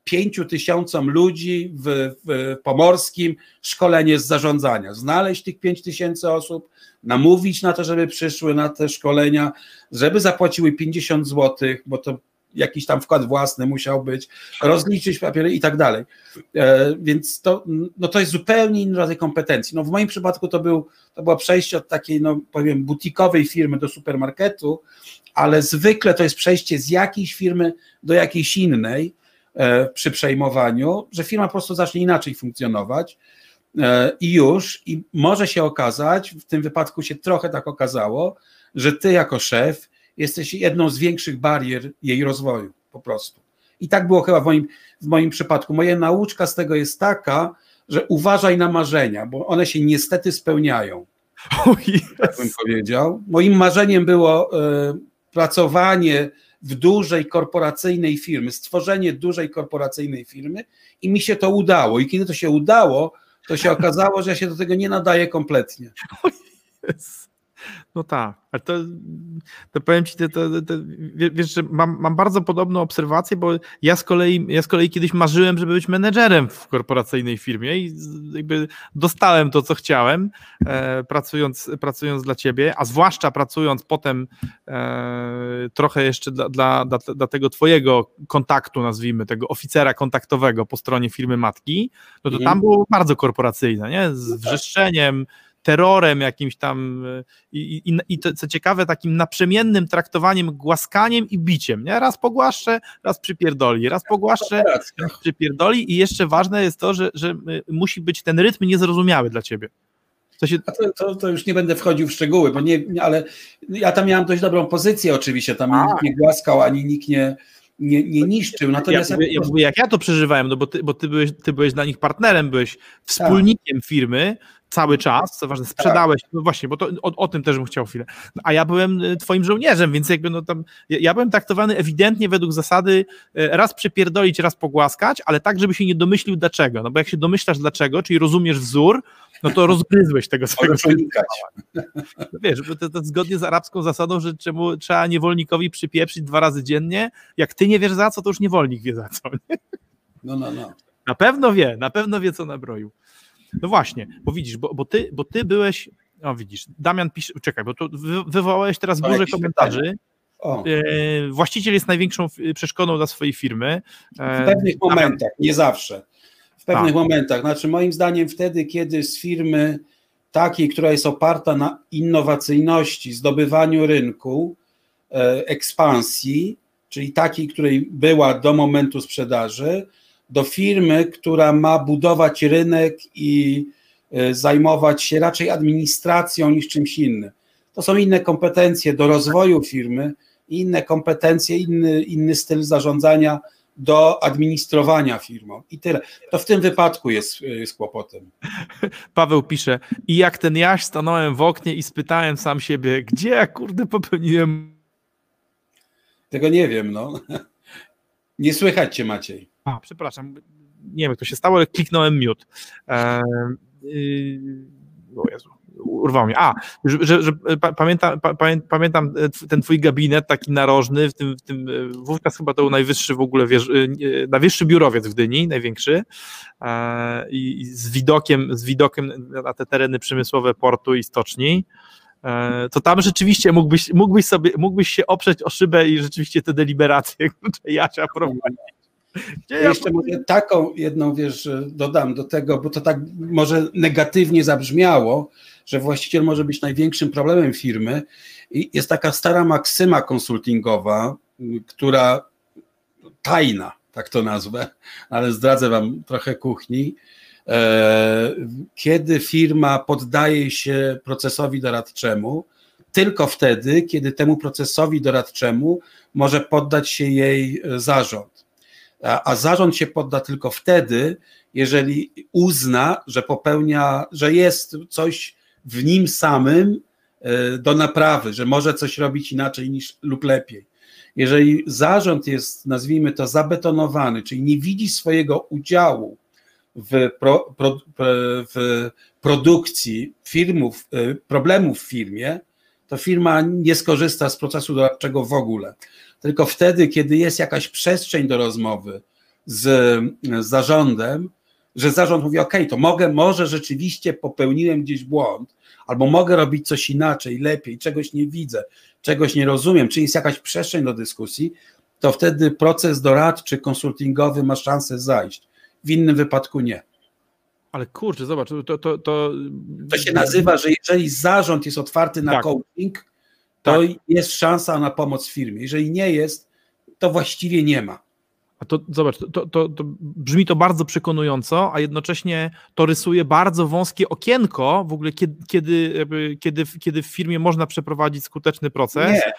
pięciu tysiącom ludzi w, w pomorskim szkolenie z zarządzania. Znaleźć tych pięć tysięcy osób, namówić na to, żeby przyszły na te szkolenia, żeby zapłaciły 50 zł, bo to jakiś tam wkład własny musiał być, rozliczyć papiery i tak dalej. E, więc to, no to jest zupełnie inny rodzaj kompetencji. No w moim przypadku to, był, to było przejście od takiej, no powiem, butikowej firmy do supermarketu, ale zwykle to jest przejście z jakiejś firmy do jakiejś innej, E, przy przejmowaniu, że firma po prostu zacznie inaczej funkcjonować e, i już, i może się okazać, w tym wypadku się trochę tak okazało, że ty jako szef jesteś jedną z większych barier jej rozwoju, po prostu. I tak było chyba w moim, w moim przypadku. Moja nauczka z tego jest taka, że uważaj na marzenia, bo one się niestety spełniają. Oh yes. Tak bym powiedział. Moim marzeniem było y, pracowanie w dużej korporacyjnej firmy, stworzenie dużej korporacyjnej firmy i mi się to udało. I kiedy to się udało, to się okazało, że ja się do tego nie nadaję kompletnie. Yes. No tak, ale to, to powiem ci, to, to, to, wiesz, że mam, mam bardzo podobną obserwację, bo ja z, kolei, ja z kolei kiedyś marzyłem, żeby być menedżerem w korporacyjnej firmie i jakby dostałem to, co chciałem, e, pracując, pracując dla ciebie, a zwłaszcza pracując potem e, trochę jeszcze dla, dla, dla, dla, tego twojego kontaktu, nazwijmy, tego oficera kontaktowego po stronie firmy matki, no to tam było bardzo korporacyjne, nie? Z no tak. wrzeszczeniem, terrorem jakimś tam e, i, i, i to, co ciekawe, takim naprzemiennym traktowaniem, głaskaniem i biciem, nie? Raz pogłaszczę, raz przypierdoli, raz pogłaszczę, raz przypierdoli i jeszcze ważne jest to, że, że e, musi być ten rytm niezrozumiały dla ciebie. To, się... to, to, to, już nie będę wchodził w szczegóły, bo nie, ale ja tam miałem dość dobrą pozycję oczywiście, tam A. nikt nie głaskał, ani nikt nie, nie, nie niszczył. Natomiast ja, ja, mówię, jak ja to przeżywałem, no bo ty, bo ty, byłeś, ty byłeś dla nich partnerem, byłeś wspólnikiem tak. firmy, cały czas, co ważne, sprzedałeś, no właśnie, bo to o, o, tym też bym chciał chwilę. A ja byłem y, twoim żołnierzem, więc jakby no tam, ja, ja byłem traktowany ewidentnie według zasady y, raz przypierdolić, raz pogłaskać, ale tak, żeby się nie domyślił dlaczego, no bo jak się domyślasz dlaczego, czyli rozumiesz wzór, no to rozgryzłeś tego swojego no Wiesz, to, to zgodnie z arabską zasadą, że czemu trzeba niewolnikowi przypieprzyć dwa razy dziennie, jak ty nie wiesz za co, to już niewolnik wie za co. Nie? No, no, no. Na pewno wie, na pewno wie co nabroił. No właśnie, bo widzisz, bo, bo, ty, bo ty byłeś, o widzisz, Damian pisze, czekaj, bo tu wywołałeś teraz o, dużo komentarzy. E, właściciel jest największą przeszkodą dla swojej firmy. E, w pewnych Damian... momentach, nie zawsze. W pewnych tak. momentach. Znaczy, moim zdaniem, wtedy, kiedy z firmy takiej, która jest oparta na innowacyjności, zdobywaniu rynku, e, ekspansji, czyli takiej, której była do momentu sprzedaży, do firmy, która ma budować rynek i e, zajmować się raczej administracją niż czymś innym. To są inne kompetencje do rozwoju firmy, inne kompetencje, inny, inny styl zarządzania do administrowania firmą i tyle. To w tym wypadku jest, jest kłopotem. Paweł pisze, i jak ten jaś stanąłem w oknie i spytałem sam siebie, gdzie ja kurde popełniłem? Tego nie wiem, no. Nie słychać cię, Maciej. A, przepraszam, nie wiem jak to się stało, ale kliknąłem mute. E, yy, o Jezu, urwał mnie. A, że, że, że pamiętam, pamię, pamiętam ten twój gabinet taki narożny, w tym, w tym wówczas chyba to był najwyższy w ogóle, wież, najwyższy biurowiec w Gdyni, największy i z widokiem, z widokiem na te tereny przemysłowe portu i stoczni to tam rzeczywiście mógłbyś, mógłbyś sobie, mógłbyś się oprzeć o szybę i rzeczywiście te deliberacje Jasia prowadzić. Ja jeszcze może taką jedną, wiesz, dodam do tego, bo to tak może negatywnie zabrzmiało, że właściciel może być największym problemem firmy. I jest taka stara maksyma konsultingowa, która tajna, tak to nazwę, ale zdradzę wam trochę kuchni. E, kiedy firma poddaje się procesowi doradczemu, tylko wtedy, kiedy temu procesowi doradczemu może poddać się jej zarząd a, zarząd się podda tylko wtedy, jeżeli uzna, że popełnia, że jest coś w nim samym e, do naprawy, że może coś robić inaczej niż lub lepiej. Jeżeli zarząd jest, nazwijmy to, zabetonowany, czyli nie widzi swojego udziału w, pro, pro, w produkcji firmów, e, problemów w firmie, to firma nie skorzysta z procesu doradczego w ogóle tylko wtedy, kiedy jest jakaś przestrzeń do rozmowy z, z zarządem, że zarząd mówi: OK, to mogę, może rzeczywiście popełniłem gdzieś błąd, albo mogę robić coś inaczej, lepiej, czegoś nie widzę, czegoś nie rozumiem, czy jest jakaś przestrzeń do dyskusji, to wtedy proces doradczy, konsultingowy ma szansę zajść. W innym wypadku nie. Ale kurczę, zobacz, to. To, to... to się nazywa, że jeżeli zarząd jest otwarty na tak. coaching, to tak. jest szansa na pomoc firmie. Jeżeli nie jest, to właściwie nie ma. A to zobacz, to, to, to, brzmi to bardzo przekonująco, a jednocześnie to rysuje bardzo wąskie okienko w ogóle, kiedy, kiedy, kiedy, kiedy w firmie można przeprowadzić skuteczny proces. Nie.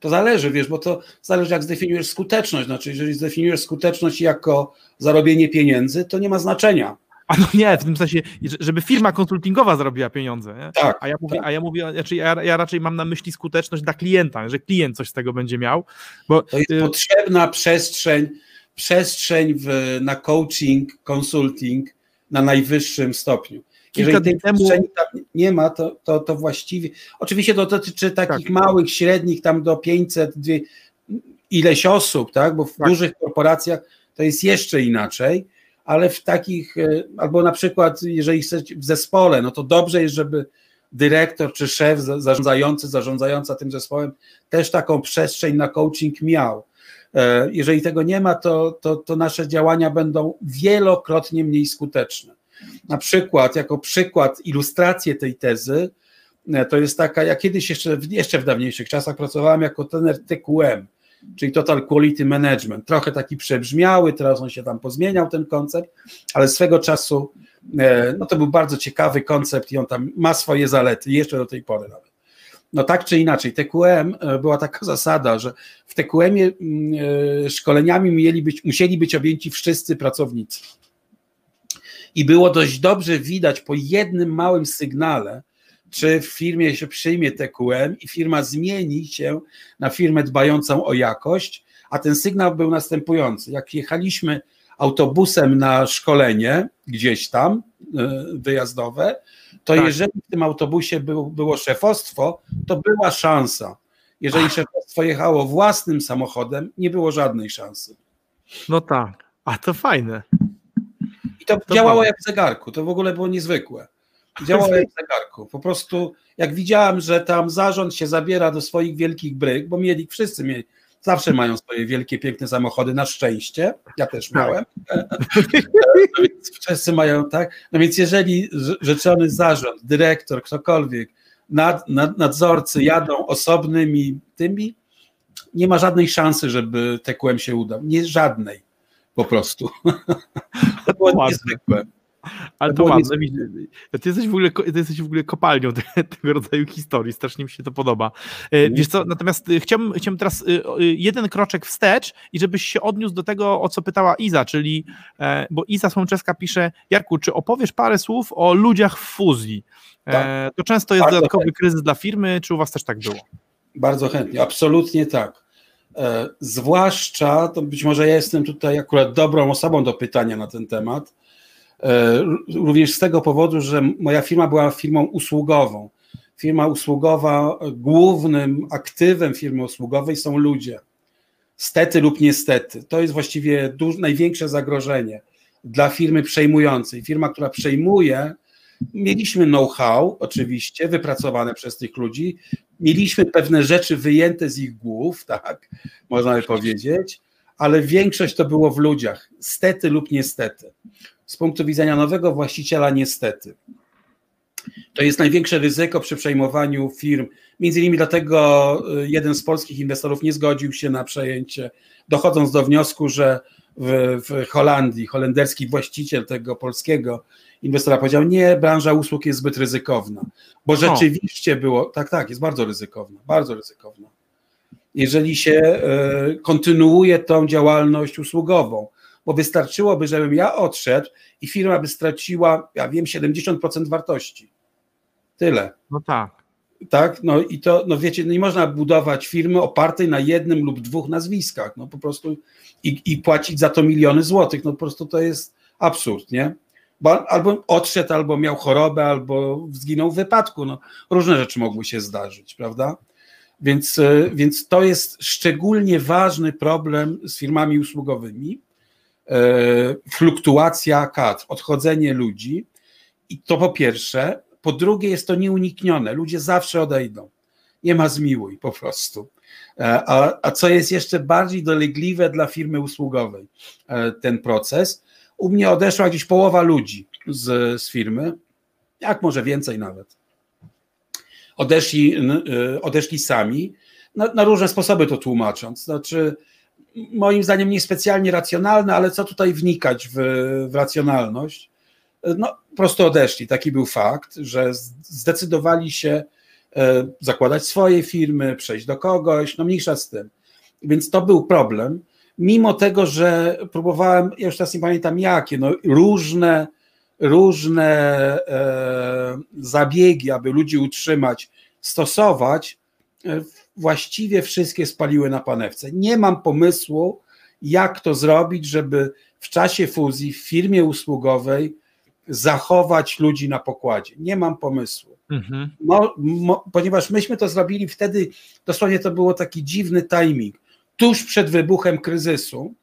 To zależy, wiesz, bo to zależy, jak zdefiniujesz skuteczność. Znaczy, jeżeli zdefiniujesz skuteczność jako zarobienie pieniędzy, to nie ma znaczenia. A no nie, w tym sensie, żeby firma konsultingowa zarobiła pieniądze. Nie? Tak. A ja mówię, tak. a ja mówię znaczy ja, ja, raczej mam na myśli skuteczność dla klienta, że klient coś z tego będzie miał. Bo, to jest y potrzebna przestrzeń, przestrzeń w, na coaching, consulting na najwyższym stopniu. Jeżeli tej temu... przestrzeni nie ma, to, to, to właściwie. Oczywiście to dotyczy takich tak. małych, średnich, tam do 500, dwie, ileś osób, tak? Bo w tak. dużych korporacjach to jest jeszcze inaczej ale w takich, e, albo na przykład, jeżeli chcecie w zespole, no to dobrze jest, żeby dyrektor czy szef zarządzający, zarządzająca tym zespołem też taką przestrzeń na coaching miał. E, jeżeli tego nie ma, to, to, to nasze działania będą wielokrotnie mniej skuteczne. Na przykład, jako przykład, ilustrację tej tezy, e, to jest taka, ja kiedyś jeszcze, jeszcze w dawniejszych czasach pracowałem jako trener TQM, czyli Total Quality Management. Trochę taki przebrzmiały, teraz on się tam pozmieniał, ten koncept, ale swego czasu e, no to był bardzo ciekawy koncept i on tam ma swoje zalety, jeszcze do tej pory nawet. No tak czy inaczej, TQM e, była taka zasada, że w TQM-ie mm, e, szkoleniami mieli być, musieli być objęci wszyscy pracownicy. I było dość dobrze widać po jednym małym sygnale, czy w firmie się przyjmie TQM i firma zmieni się na firmę dbającą o jakość, a ten sygnał był następujący. Jak jechaliśmy autobusem na szkolenie gdzieś tam e, wyjazdowe, to tak. jeżeli w tym autobusie był, było szefostwo, to była szansa. Jeżeli szefostwo jechało własnym samochodem, nie było żadnej szansy. No tak, a to fajne. I to, to działało jak w zegarku, to w ogóle było niezwykłe. Działało jak w zegarku. Po prostu jak widziałem, że tam zarząd się zabiera do swoich wielkich bryk, bo mieli, wszyscy mieli, zawsze mają swoje wielkie, piękne samochody, na szczęście, ja też tak. miałem, wszyscy mają, tak, no więc jeżeli rzeczony zarząd, dyrektor, ktokolwiek, nad, nad, nadzorcy jadą osobnymi tymi, nie ma żadnej szansy, żeby TQM się udał, nie żadnej, po prostu. to było niezwykłe. Ale to ładne, ty jesteś, w ogóle, ty jesteś w ogóle kopalnią tego rodzaju historii, strasznie mi się to podoba. E, wiesz co, natomiast e, chciałbym, chciałbym teraz e, jeden kroczek wstecz i żebyś się odniósł do tego, o co pytała Iza, czyli, bo Iza Słomczewska pisze, Jarku, czy opowiesz parę słów o ludziach w fuzji? Tak. To często jest Bardzo dodatkowy chętnie. kryzys dla firmy, czy u was też tak było? Bardzo chętnie, absolutnie tak. Zwłaszcza, to być może ja jestem tutaj akurat dobrą osobą do pytania na ten temat, również z tego powodu, że moja firma była firmą usługową. Firma usługowa, głównym aktywem firmy usługowej są ludzie. Stety lub niestety. To jest właściwie duż, największe zagrożenie dla firmy przejmującej. Firma, która przejmuje, mieliśmy know-how, oczywiście, wypracowane przez tych ludzi, mieliśmy pewne rzeczy wyjęte z ich głów, tak, można by powiedzieć, ale większość to było w ludziach, stety lub niestety. Z punktu widzenia nowego właściciela, niestety. To jest największe ryzyko przy przejmowaniu firm. Między innymi dlatego y, jeden z polskich inwestorów nie zgodził się na przejęcie, dochodząc do wniosku, że w, w Holandii holenderski właściciel tego polskiego inwestora powiedział: Nie, branża usług jest zbyt ryzykowna, bo rzeczywiście było, tak, tak, jest bardzo ryzykowna, bardzo ryzykowna. Jeżeli się e, kontynuuje tą działalność usługową, bo wystarczyłoby, żebym ja odszedł i firma by straciła, ja wiem, 70% wartości. Tyle. No tak. Tak, no i to, no wiecie, nie można budować firmy opartej na jednym lub dwóch nazwiskach, no po prostu i, i płacić za to miliony złotych, no po prostu to jest absurd, nie? Bo albo odszedł, albo miał chorobę, albo zginął w wypadku, no różne rzeczy mogły się zdarzyć, prawda? Więc, e, więc to jest szczególnie ważny problem z firmami usługowymi, fluktuacja kadr, odchodzenie ludzi. I to po pierwsze, po drugie jest to nieuniknione, ludzie zawsze odejdą, nie ma zmiłuj po prostu. E, a, a co jest jeszcze bardziej dolegliwe dla firmy usługowej, ten proces, u mnie odeszła gdzieś połowa ludzi z, z firmy, jak może więcej nawet. Odeszli, odeszli sami, na, na, różne sposoby to tłumacząc. Znaczy, moim zdaniem niespecjalnie racjonalne, ale co tutaj wnikać w, w racjonalność? No, prosto odeszli. Taki był fakt, że zdecydowali się e, zakładać swoje firmy, przejść do kogoś, no mniejsza z tym. Więc to był problem. Mimo tego, że próbowałem, ja już teraz nie pamiętam jakie, no różne różne e, zabiegi, aby ludzi utrzymać, stosować, e, właściwie wszystkie spaliły na panewce. Nie mam pomysłu, jak to zrobić, żeby w czasie fuzji w firmie usługowej zachować ludzi na pokładzie. Nie mam pomysłu. Mhm. Mo, mo, ponieważ myśmy to zrobili wtedy, dosłownie to było taki dziwny timing, tuż przed wybuchem kryzysu,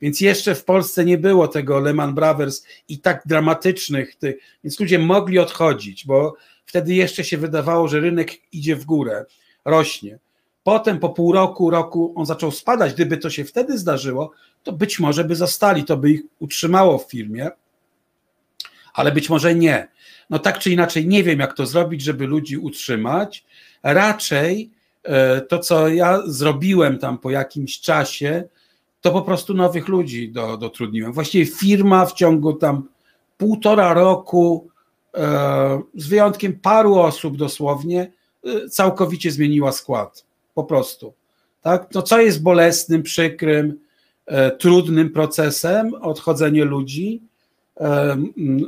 więc jeszcze w Polsce nie było tego Lehman Brothers i tak dramatycznych, tych, więc ludzie mogli odchodzić, bo wtedy jeszcze się wydawało, że rynek idzie w górę, rośnie. Potem po pół roku, roku on zaczął spadać. Gdyby to się wtedy zdarzyło, to być może by zostali, to by ich utrzymało w firmie, ale być może nie. No tak czy inaczej, nie wiem, jak to zrobić, żeby ludzi utrzymać. Raczej e, to, co ja zrobiłem tam po jakimś czasie, to po prostu nowych ludzi do, dotrudniłem. Właściwie firma w ciągu tam półtora roku, e, z wyjątkiem paru osób dosłownie, e, całkowicie zmieniła skład. Po prostu. Tak? To co jest bolesnym, przykrym, e, trudnym procesem, odchodzenie ludzi, e,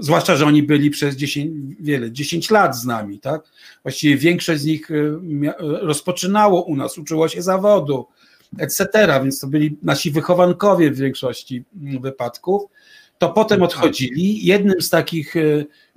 zwłaszcza, że oni byli przez 10, wiele, 10 lat z nami, tak? Właściwie większość z nich e, e, rozpoczynało u nas, uczyło się zawodu, etc., więc to byli nasi wychowankowie w większości wypadków, to potem tak. odchodzili. Jednym z takich e,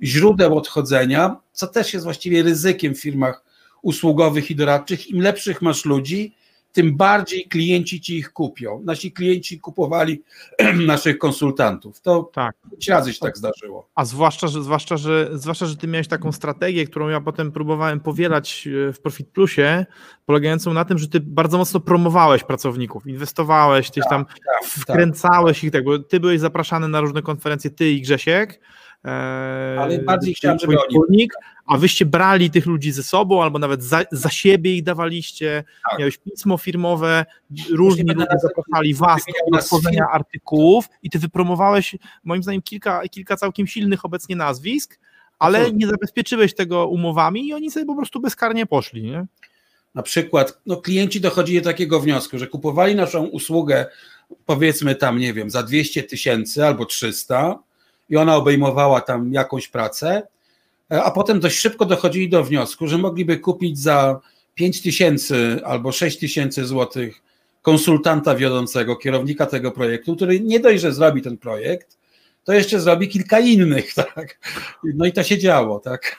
źródeł odchodzenia, co też jest właściwie ryzykiem w firmach usługowych i doradczych, im lepszych masz ludzi, tym bardziej klienci ci ich kupią. Nasi klienci kupowali naszych konsultantów. To tak. razy się tak zdarzyło. A zwłaszcza że, zwłaszcza, że, zwłaszcza, że ty miałeś taką strategię, którą ja potem próbowałem powielać e, w Profit Plusie, polegającą na tym, że ty bardzo mocno promowałeś pracowników, inwestowałeś, tyś tak, tam tak, tak. wkręcałeś tak. ich, tak, bo ty byłeś zapraszany na różne konferencje, ty i Grzesiek, Ale bardziej chciałem, żeby oni... A wyście brali tych ludzi ze sobą, albo nawet za, za siebie ich dawaliście, tak. miałeś pismo firmowe, różni ludzie zapraszali was do tworzenia artykułów i ty wypromowałeś moim zdaniem kilka, kilka całkiem silnych obecnie nazwisk, ale nie zabezpieczyłeś tego umowami i oni sobie po prostu bezkarnie poszli, nie? Na przykład, no klienci dochodzili do takiego wniosku, że kupowali naszą usługę, powiedzmy tam, nie wiem, za 200 tysięcy albo 300, i ona obejmowała tam jakąś pracę, e, a potem dość szybko dochodzili do wniosku, że mogliby kupić za 5 tysięcy albo 6 tysięcy złotych konsultanta wiodącego, kierownika tego projektu, który nie dość, że zrobi ten projekt, to jeszcze zrobi kilka innych, tak? No i to się działo, tak?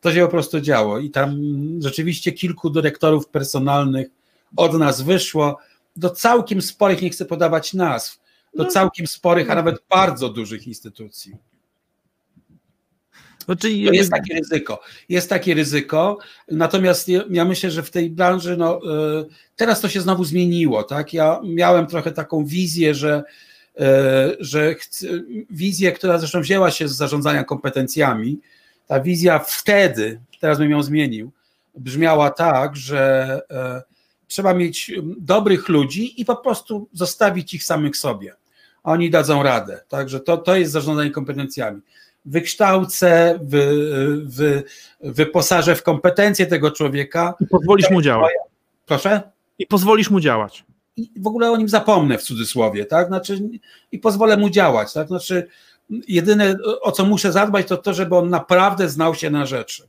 To się po prostu działo i tam rzeczywiście kilku dyrektorów personalnych od nas wyszło do całkiem sporych, nie chcę podawać nazw, do No. całkiem sporych, a nawet bardzo dużych instytucji. No, To jest takie ryzyko. Jest takie ryzyko, natomiast ja- myślę, że w tej branży, no, y, teraz to się znowu zmieniło, tak? Ja miałem trochę taką wizję, że, y, że chcę, wizję, która zresztą wzięła się z zarządzania kompetencjami, ta wizja wtedy, teraz bym ją zmienił, brzmiała tak, że e, trzeba mieć dobrych ludzi i po prostu zostawić ich samych sobie. Oni dadzą radę. Także to, to jest zarządzanie kompetencjami. Wykształcę, wy, wy, wyposażę w kompetencje tego człowieka. I pozwolisz mu działać. Proszę? I pozwolisz mu działać. i w ogóle o nim zapomnę w cudzysłowie, tak? Znaczy, i pozwolę mu działać, tak? Znaczy, jedyne o co muszę zadbać, to to, żeby on naprawdę znał się na rzeczy.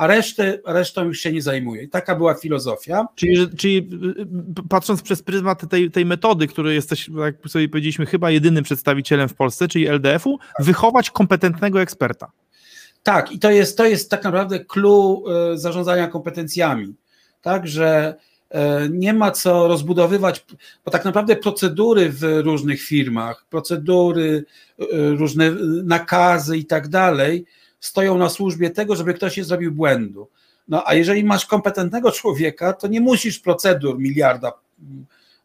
A resztę, resztą już się nie zajmuje. I taka była filozofia. Czyli, czyli y, y, patrząc przez pryzmat tej, tej metody, której jesteś, jak sobie powiedzieliśmy, chyba jedynym przedstawicielem w Polsce, czyli LDF-u, wychować kompetentnego eksperta. Tak, i to jest, to jest tak naprawdę clue e, zarządzania kompetencjami. Tak, że nie ma co rozbudowywać, bo tak naprawdę procedury w różnych firmach, procedury, różne nakazy i tak dalej, stoją na służbie tego, żeby ktoś nie zrobił błędu. No a jeżeli masz kompetentnego człowieka, to nie musisz procedur miliarda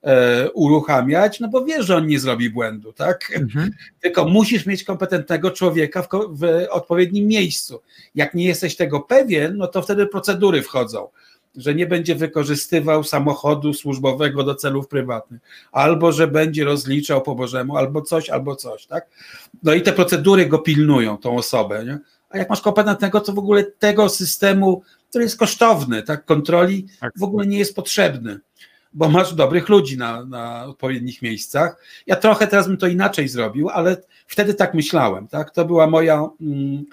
e, uruchamiać, no bo wiesz, że on nie zrobi błędu, tak? Tylko musisz mieć kompetentnego człowieka w, w odpowiednim miejscu. Jak nie jesteś tego pewien, no to wtedy procedury wchodzą, że nie będzie wykorzystywał samochodu służbowego do celów prywatnych, albo że będzie rozliczał po Bożemu, albo coś, albo coś, tak? No i te procedury go pilnują, tą osobę, nie? A jak masz kompetentnego, to w ogóle tego systemu, który jest kosztowny, tak, kontroli Tak. w ogóle nie jest potrzebny, bo masz dobrych ludzi na, na odpowiednich miejscach. Ja trochę teraz bym to inaczej zrobił, ale wtedy tak myślałem, tak, to była moja, mm,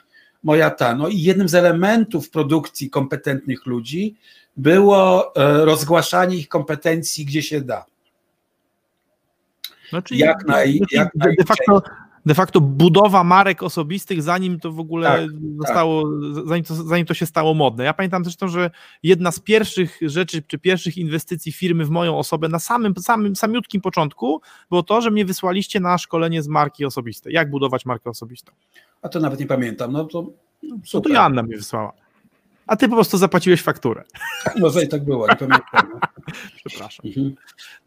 moja ta, no i jednym z elementów produkcji kompetentnych ludzi było e, rozgłaszanie ich kompetencji, gdzie się da. No, czyli Jak naj- znaczy, jak de, facto, de facto budowa marek osobistych, zanim to w ogóle Tak, zostało, zanim, to, zanim to się stało modne. Ja pamiętam zresztą, że jedna z pierwszych rzeczy, czy pierwszych inwestycji firmy w moją osobę na samym, samym samiutkim początku było to, że mnie wysłaliście na szkolenie z marki osobistej. Jak budować markę osobistą? A to nawet nie pamiętam, no to no, No to. Joanna mnie wysłała. A ty po prostu zapłaciłeś fakturę. Może i tak było, nie pamiętam. Przepraszam. Mhm.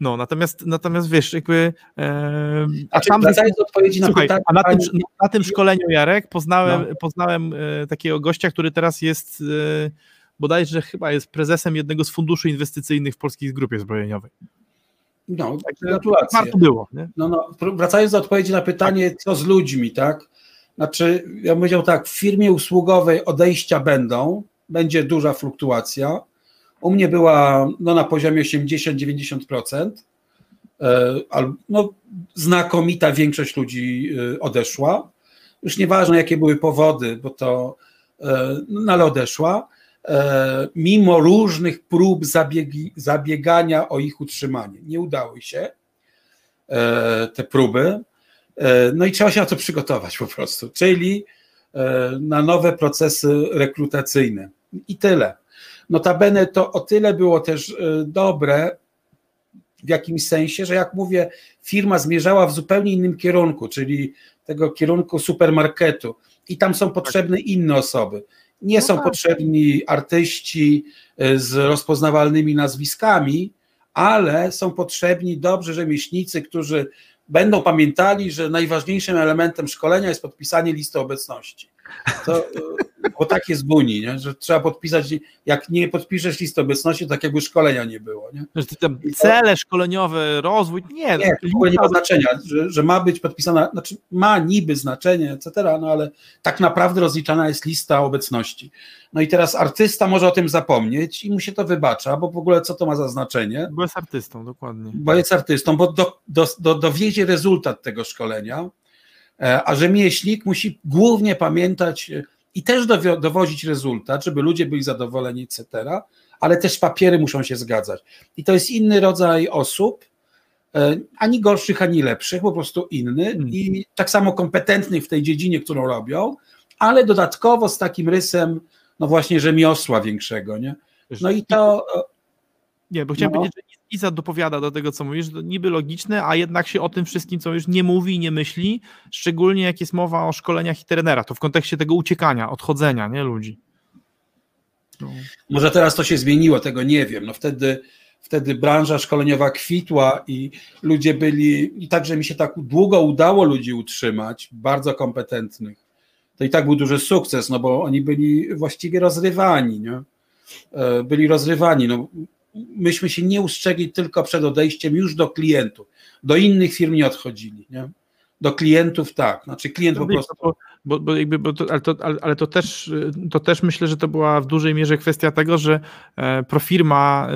No, natomiast, natomiast wiesz, jakby. E, a Znaczy, tam. wracając do odpowiedzi na Słuchaj, pytanie, a na tym, pani- na tym szkoleniu, Jarek, poznałem, No. poznałem e, takiego gościa, który teraz jest e, bodajże chyba jest prezesem jednego z funduszy inwestycyjnych w polskiej grupie zbrojeniowej. no, gratulacje. Warto było. Nie? No, no, wracając do odpowiedzi na pytanie, co z ludźmi, tak? Znaczy, ja bym powiedział tak, w firmie usługowej odejścia będą, będzie duża fluktuacja. U mnie była no, na poziomie 80-90%. E, no, znakomita większość ludzi e, odeszła. Już nieważne, jakie były powody, bo to, e, no ale odeszła. Mimo różnych prób zabiegi, zabiegania o ich utrzymanie. Nie udały się te próby. No i trzeba się na to przygotować po prostu, czyli na nowe procesy rekrutacyjne. I tyle. Notabene to o tyle było też e, dobre w jakimś sensie, że jak mówię, firma zmierzała w zupełnie innym kierunku, czyli tego kierunku supermarketu i tam są potrzebne inne osoby. Nie No są tak. potrzebni artyści e, z rozpoznawalnymi nazwiskami, ale są potrzebni dobrzy rzemieślnicy, którzy będą pamiętali, że najważniejszym elementem szkolenia jest podpisanie listy obecności. To, bo tak jest w Unii, nie? że trzeba podpisać, jak nie podpiszesz listy obecności, to tak jakby szkolenia nie było. Nie? Tam cele szkoleniowe, rozwój. Nie, Nie, to w ogóle nie ma znaczenia, że, że ma być podpisana, znaczy ma niby znaczenie, etc., no ale tak naprawdę rozliczana jest lista obecności. No i teraz artysta może o tym zapomnieć i mu się to wybacza, bo w ogóle co to ma za znaczenie? Bo jest artystą, dokładnie. bo jest artystą, bo do, do, do, dowiezie rezultat tego szkolenia, a rzemieślnik musi głównie pamiętać e, i też dowozić rezultat, żeby ludzie byli zadowoleni, etc., ale też papiery muszą się zgadzać. I to jest inny rodzaj osób, e, ani gorszych, ani lepszych, po prostu inny Hmm. i tak samo kompetentnych w tej dziedzinie, którą robią, ale dodatkowo z takim rysem, no właśnie rzemiosła większego, nie? No i to, e, Nie, bo chciałem No. powiedzieć, że Iza dopowiada do tego, co mówisz, że to niby logiczne, a jednak się o tym wszystkim, co już nie mówi i nie myśli, szczególnie jak jest mowa o szkoleniach i trenerach, to w kontekście tego uciekania, odchodzenia, nie, ludzi. No. Może teraz to się zmieniło, tego nie wiem. No wtedy, wtedy branża szkoleniowa kwitła i ludzie byli, i także mi się tak długo udało ludzi utrzymać, bardzo kompetentnych. To i tak był duży sukces, no bo oni byli właściwie rozrywani, nie? E, Byli rozrywani. No, myśmy się nie ustrzegli tylko przed odejściem już do klientów. Do innych firm nie odchodzili, nie? Do klientów tak. Znaczy klient po prostu. Bo, bo, bo jakby, bo to, ale, to, ale, ale to, też, to też myślę, że to była w dużej mierze kwestia tego, że e, Profirma y,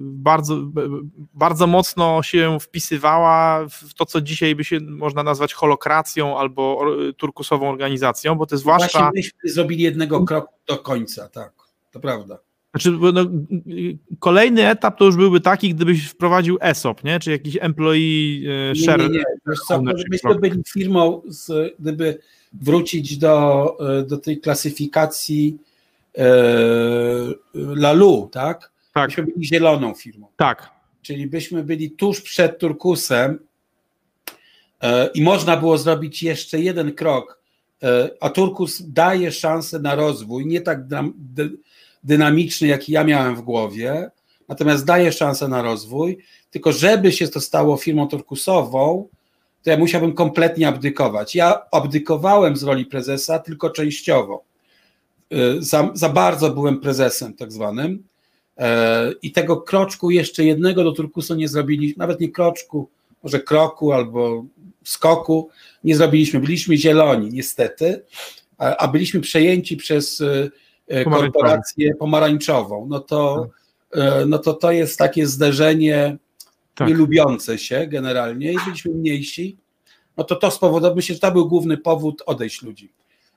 bardzo, b- bardzo mocno się wpisywała w to, co dzisiaj by się można nazwać holokracją albo or- turkusową organizacją, bo to jest zwłaszcza... Właśnie myśmy zrobili jednego kroku do końca, tak. To prawda. Znaczy, no, kolejny etap to już byłby taki, gdybyś wprowadził ESOP, nie? czy jakiś employee e, Nie, share. nie, nie. Wiesz co, program. byli firmą, z, gdyby wrócić do, e, do tej klasyfikacji e, LALU, tak? Tak, Myśmy byli zieloną firmą, tak. czyli byśmy byli tuż przed Turkusem e, i można było zrobić jeszcze jeden krok, e, a Turkus daje szansę na rozwój, nie tak dram- dynamiczny, jaki ja miałem w głowie, natomiast daje szansę na rozwój, tylko żeby się to stało firmą turkusową, to ja musiałbym kompletnie abdykować. Ja abdykowałem z roli prezesa tylko częściowo. Y, Za, za bardzo byłem prezesem tak zwanym e, i tego kroczku jeszcze jednego do turkusu nie zrobiliśmy, nawet nie kroczku, może kroku albo skoku nie zrobiliśmy. Byliśmy zieloni niestety, a, byliśmy przejęci przez y. korporację pomarańczową. No to, e, no to to jest takie zderzenie Tak. nie lubiące się generalnie i byliśmy mniejsi, no to to spowodowało, myślę, że to był główny powód odejść ludzi,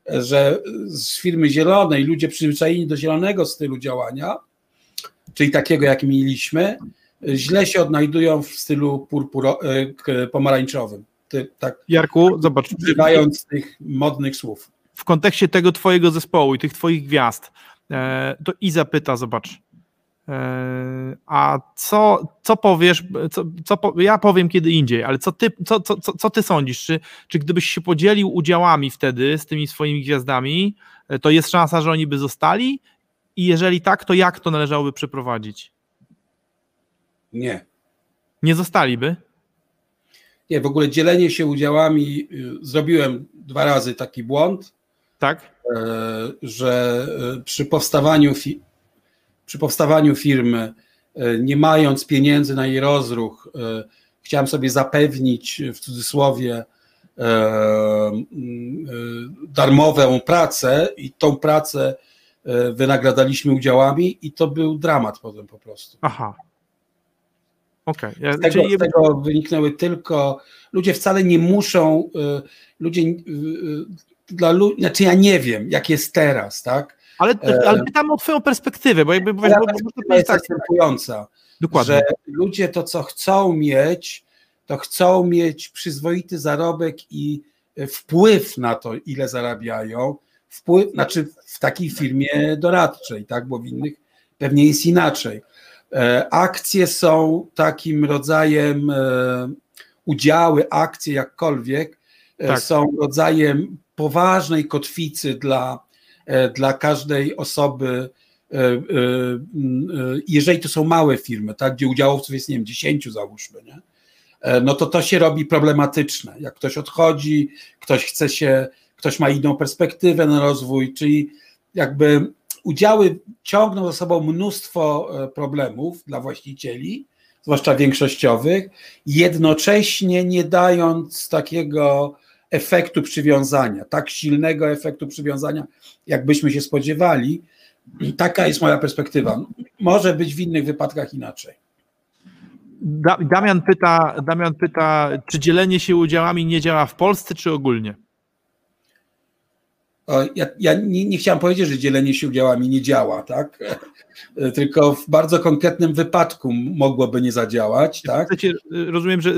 że z firmy zielonej ludzie przyzwyczajeni do zielonego stylu działania, czyli takiego jak mieliśmy, źle się odnajdują w stylu purpuro, e, pomarańczowym, Ty, tak Jarku, zobacz, używając tych modnych słów. W kontekście tego twojego zespołu i tych twoich gwiazd, e, to Iza pyta, zobacz, e, a co, co powiesz, co, co po, ja powiem kiedy indziej, ale co ty, co, co, co, co ty sądzisz, czy, czy gdybyś się podzielił udziałami wtedy z tymi swoimi gwiazdami, e, to jest szansa, że oni by zostali i jeżeli tak, to jak to należałoby przeprowadzić? Nie. Nie zostaliby? Nie, w ogóle dzielenie się udziałami, y, zrobiłem dwa razy taki błąd, Tak? e, że e, przy powstawaniu, przy powstawaniu firmy, e, nie mając pieniędzy na jej rozruch, chciałem sobie zapewnić w cudzysłowie darmową pracę i tą pracę wynagradaliśmy udziałami i to był dramat potem po prostu. Aha. Okej. Ja- Z tego, czyli- z tego wyniknęły tylko. Ludzie wcale nie muszą. Ludzie. Dla ludzi, znaczy ja nie wiem, jak jest teraz, tak? Ale, e, ale pytam o twoją perspektywę, bo jakby bo, bo, bo, jest tak, następująca, dokładnie. że ludzie to, co chcą mieć, to chcą mieć przyzwoity zarobek i y, wpływ na to, ile zarabiają. Wpływ, znaczy w takiej firmie doradczej, tak? Bo w innych pewnie jest inaczej. E, Akcje są takim rodzajem, e, udziały, akcje, jakkolwiek, e, Tak. są rodzajem poważnej kotwicy dla, e, dla każdej osoby. e, e, e, Jeżeli to są małe firmy, tak, gdzie udziałowców jest, nie wiem, 10 załóżmy, nie? E, no to to się robi problematyczne. Jak ktoś odchodzi, ktoś chce się, ktoś ma inną perspektywę na rozwój, czyli jakby udziały ciągną za sobą mnóstwo e, problemów dla właścicieli, zwłaszcza większościowych, jednocześnie nie dając takiego efektu przywiązania, tak silnego efektu przywiązania, jakbyśmy się spodziewali. Taka jest moja perspektywa. Może być w innych wypadkach inaczej. Da, Damian, pyta, Damian pyta, czy dzielenie się udziałami nie działa w Polsce, czy ogólnie? Ja, ja nie, nie, chciałem powiedzieć, że dzielenie się udziałami nie działa, tak? Tylko w bardzo konkretnym wypadku mogłoby nie zadziałać, tak? rozumiem, że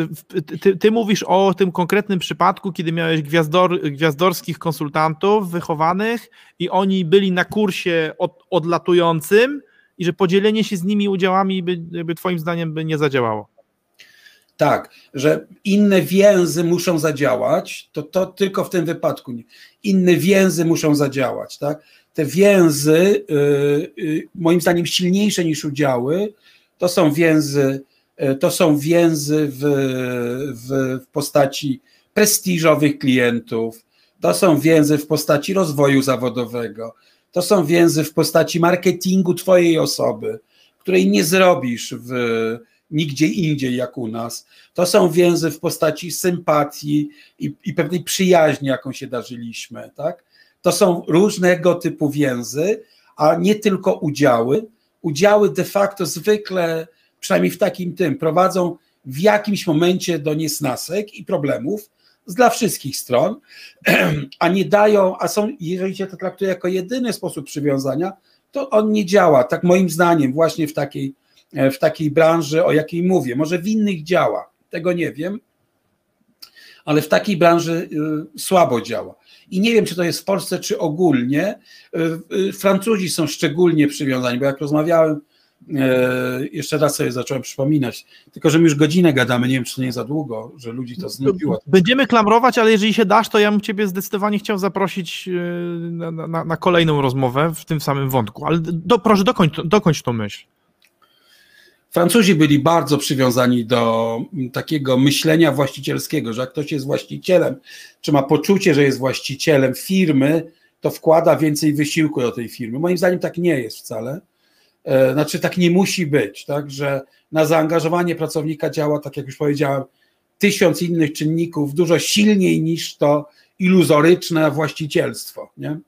ty, ty, mówisz o tym konkretnym przypadku, kiedy miałeś gwiazdor, gwiazdorskich konsultantów wychowanych i oni byli na kursie od, odlatującym i że podzielenie się z nimi udziałami by, by twoim zdaniem by nie zadziałało. Tak, że inne więzy muszą zadziałać, to, to tylko w tym wypadku. Inne więzy muszą zadziałać, tak? Te więzy, yy, yy, moim zdaniem, silniejsze niż udziały, to są więzy, yy, to są więzy w, w, w postaci prestiżowych klientów, to są więzy w postaci rozwoju zawodowego, to są więzy w postaci marketingu Twojej osoby, której nie zrobisz w nigdzie indziej jak u nas. To są więzy w postaci sympatii i, i pewnej przyjaźni, jaką się darzyliśmy. Tak? To są różnego typu więzy, a nie tylko udziały. Udziały de facto zwykle, przynajmniej w takim tym, prowadzą w jakimś momencie do niesnasek i problemów dla wszystkich stron, a nie dają, a są, jeżeli się to traktuje jako jedyny sposób przywiązania, to on nie działa. Tak moim zdaniem, właśnie w takiej w takiej branży, o jakiej mówię. Może w innych działa, tego nie wiem, ale w takiej branży y, słabo działa. I nie wiem, czy to jest w Polsce, czy ogólnie. Y, y, Francuzi są szczególnie przywiązani, bo jak rozmawiałem, e, jeszcze raz sobie zacząłem przypominać, tylko że my już godzinę gadamy, nie wiem, czy nie za długo, że ludzi to znudziło. Będziemy klamrować, ale jeżeli się dasz, to ja bym Ciebie zdecydowanie chciał zaprosić na, na, na kolejną rozmowę w tym samym wątku. Ale do, proszę, dokończ, dokończ tą myśl. Francuzi byli bardzo przywiązani do takiego myślenia właścicielskiego, że jak ktoś jest właścicielem, czy ma poczucie, że jest właścicielem firmy, to wkłada więcej wysiłku do tej firmy. Moim zdaniem tak nie jest wcale. E, znaczy, tak nie musi być, tak, że na zaangażowanie pracownika działa, tak jak już powiedziałem, tysiąc innych czynników, dużo silniej niż to iluzoryczne właścicielstwo. Nie?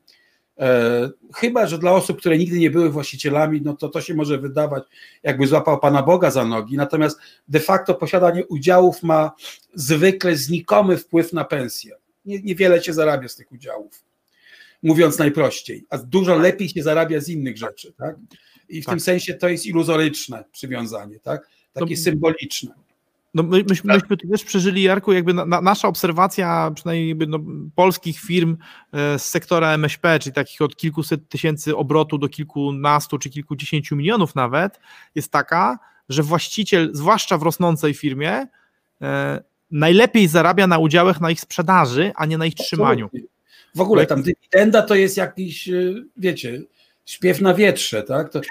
E, chyba, że dla osób, które nigdy nie były właścicielami, no to to się może wydawać, jakby złapał Pana Boga za nogi. Natomiast de facto posiadanie udziałów ma zwykle znikomy wpływ na pensję. Nie, niewiele się zarabia z tych udziałów, mówiąc najprościej, a dużo lepiej się zarabia z innych rzeczy. Tak? I w tak. tym sensie to jest iluzoryczne przywiązanie, tak? takie to... symboliczne. No my, myśmy, tak. myśmy też przeżyli, Jarku, jakby na, na, nasza obserwacja przynajmniej no, polskich firm e, z sektora MŚP, czyli takich od kilkuset tysięcy obrotu do kilkunastu czy kilkudziesięciu milionów nawet, jest taka, że właściciel, zwłaszcza w rosnącej firmie, e, najlepiej zarabia na udziałach na ich sprzedaży, a nie na ich trzymaniu. W ogóle tam dywidenda to jest jakiś, e, wiecie, śpiew na wietrze, tak? To,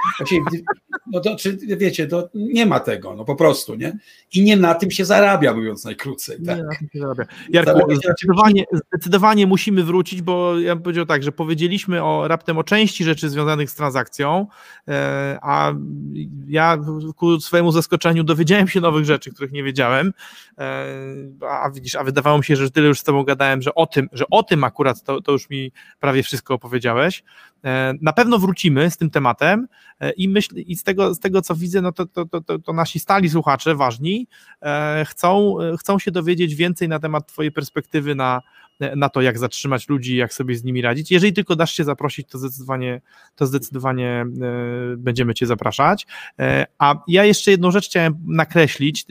no to, czy wiecie, to nie ma tego, no po prostu, nie? I nie na tym się zarabia, mówiąc najkrócej. Tak? Nie na tym się zarabia. Jarku, zarabia zdecydowanie, zdecydowanie musimy wrócić, bo ja bym powiedział tak, że powiedzieliśmy o raptem o części rzeczy związanych z transakcją, e, a ja ku swojemu zaskoczeniu dowiedziałem się nowych rzeczy, których nie wiedziałem, e, a widzisz, a wydawało mi się, że tyle już z tobą gadałem, że o tym, że o tym akurat to, to już mi prawie wszystko opowiedziałeś. E, na pewno wrócimy z tym tematem e, i myślę, i z tego, z tego co widzę, no to, to, to, to nasi stali słuchacze, ważni, e, chcą, chcą się dowiedzieć więcej na temat Twojej perspektywy na, na to, jak zatrzymać ludzi, jak sobie z nimi radzić. Jeżeli tylko dasz się zaprosić, to zdecydowanie, to zdecydowanie będziemy Cię zapraszać. A ja jeszcze jedną rzecz chciałem nakreślić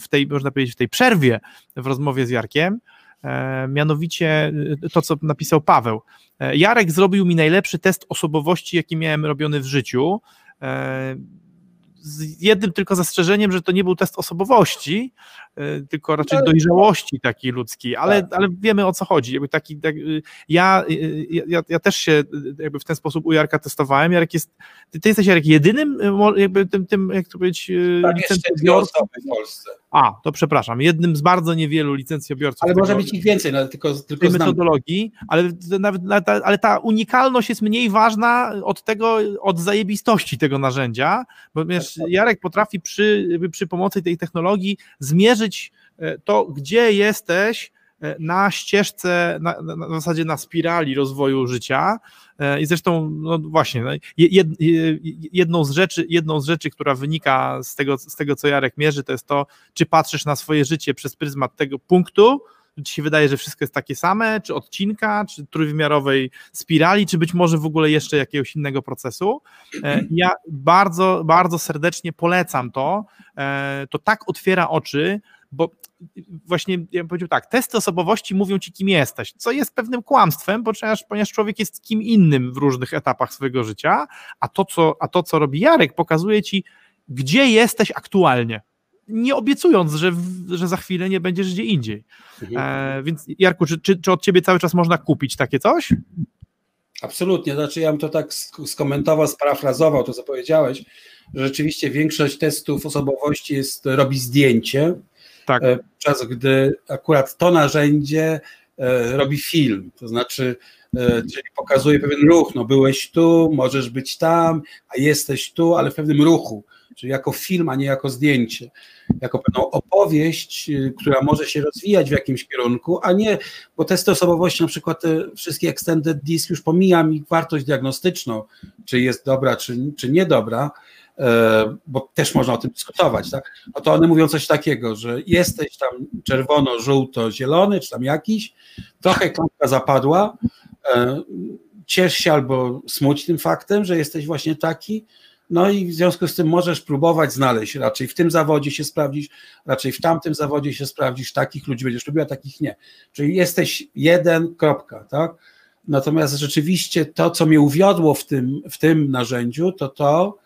w tej, można powiedzieć, w tej przerwie w rozmowie z Jarkiem. E, mianowicie e, to, co napisał Paweł. E, Jarek zrobił mi najlepszy test osobowości, jaki miałem robiony w życiu z jednym tylko zastrzeżeniem, że to nie był test osobowości, y, tylko raczej dojrzałości takiej ludzkiej, ale, tak. ale wiemy o co chodzi. Jakby taki, tak, y, ja, y, ja, ja też się jakby w ten sposób u Jarka testowałem. Jarek jest, ty, ty jesteś Jarek jedynym jakby tym, tym jak to powiedzieć, tak, licencjobiorcą w Polsce. A, to przepraszam, jednym z bardzo niewielu licencjobiorców. Ale może być ich więcej, no, tylko, tylko metodologii, ale, nawet, ale ta unikalność jest mniej ważna od tego, od zajebistości tego narzędzia, bo wiesz, Jarek potrafi przy, przy pomocy tej technologii zmierzyć e, to, gdzie jesteś na ścieżce, na, na, zasadzie na spirali rozwoju życia. E, I zresztą, no właśnie, no, jed, jedną, z rzeczy, jedną z rzeczy, która wynika z tego, z tego, co Jarek mierzy, to jest to, czy patrzysz na swoje życie przez pryzmat tego punktu, ci się wydaje, że wszystko jest takie same, czy odcinka, czy trójwymiarowej spirali, czy być może w ogóle jeszcze jakiegoś innego procesu. E, ja bardzo, bardzo serdecznie polecam to. E, to tak otwiera oczy, bo właśnie ja bym powiedział tak, testy osobowości mówią ci, kim jesteś, co jest pewnym kłamstwem, ponieważ, ponieważ człowiek jest kim innym w różnych etapach swojego życia, a to, co, a to, co robi Jarek, pokazuje ci, gdzie jesteś aktualnie. Nie obiecując, że, że za chwilę nie będziesz gdzie indziej. Mhm. E, więc Jarku, czy, czy, czy od ciebie cały czas można kupić takie coś? Absolutnie, znaczy ja bym to tak skomentował, sparafrazował to, co powiedziałeś, że rzeczywiście większość testów osobowości jest, robi zdjęcie, tak. E, czas gdy akurat to narzędzie e, robi film, to znaczy, e, czyli pokazuje pewien ruch, no byłeś tu, możesz być tam, a jesteś tu, ale w pewnym ruchu, czyli jako film, a nie jako zdjęcie, jako pewną opowieść, która może się rozwijać w jakimś kierunku, a nie, bo testy osobowości, na przykład te wszystkie extended disk już pomijam ich wartość diagnostyczną, czy jest dobra, czy, czy niedobra, E, bo też można o tym dyskutować, tak? No to one mówią coś takiego, że jesteś tam czerwono, żółto, zielony, czy tam jakiś, trochę klamka zapadła, e, ciesz się albo smuć tym faktem, że jesteś właśnie taki, no i w związku z tym możesz próbować znaleźć, raczej w tym zawodzie się sprawdzić, raczej w tamtym zawodzie się sprawdzisz, takich ludzi będziesz lubił, a takich nie. Czyli jesteś jeden, kropka, tak? Natomiast rzeczywiście to, co mnie uwiodło w tym, w tym narzędziu, to to,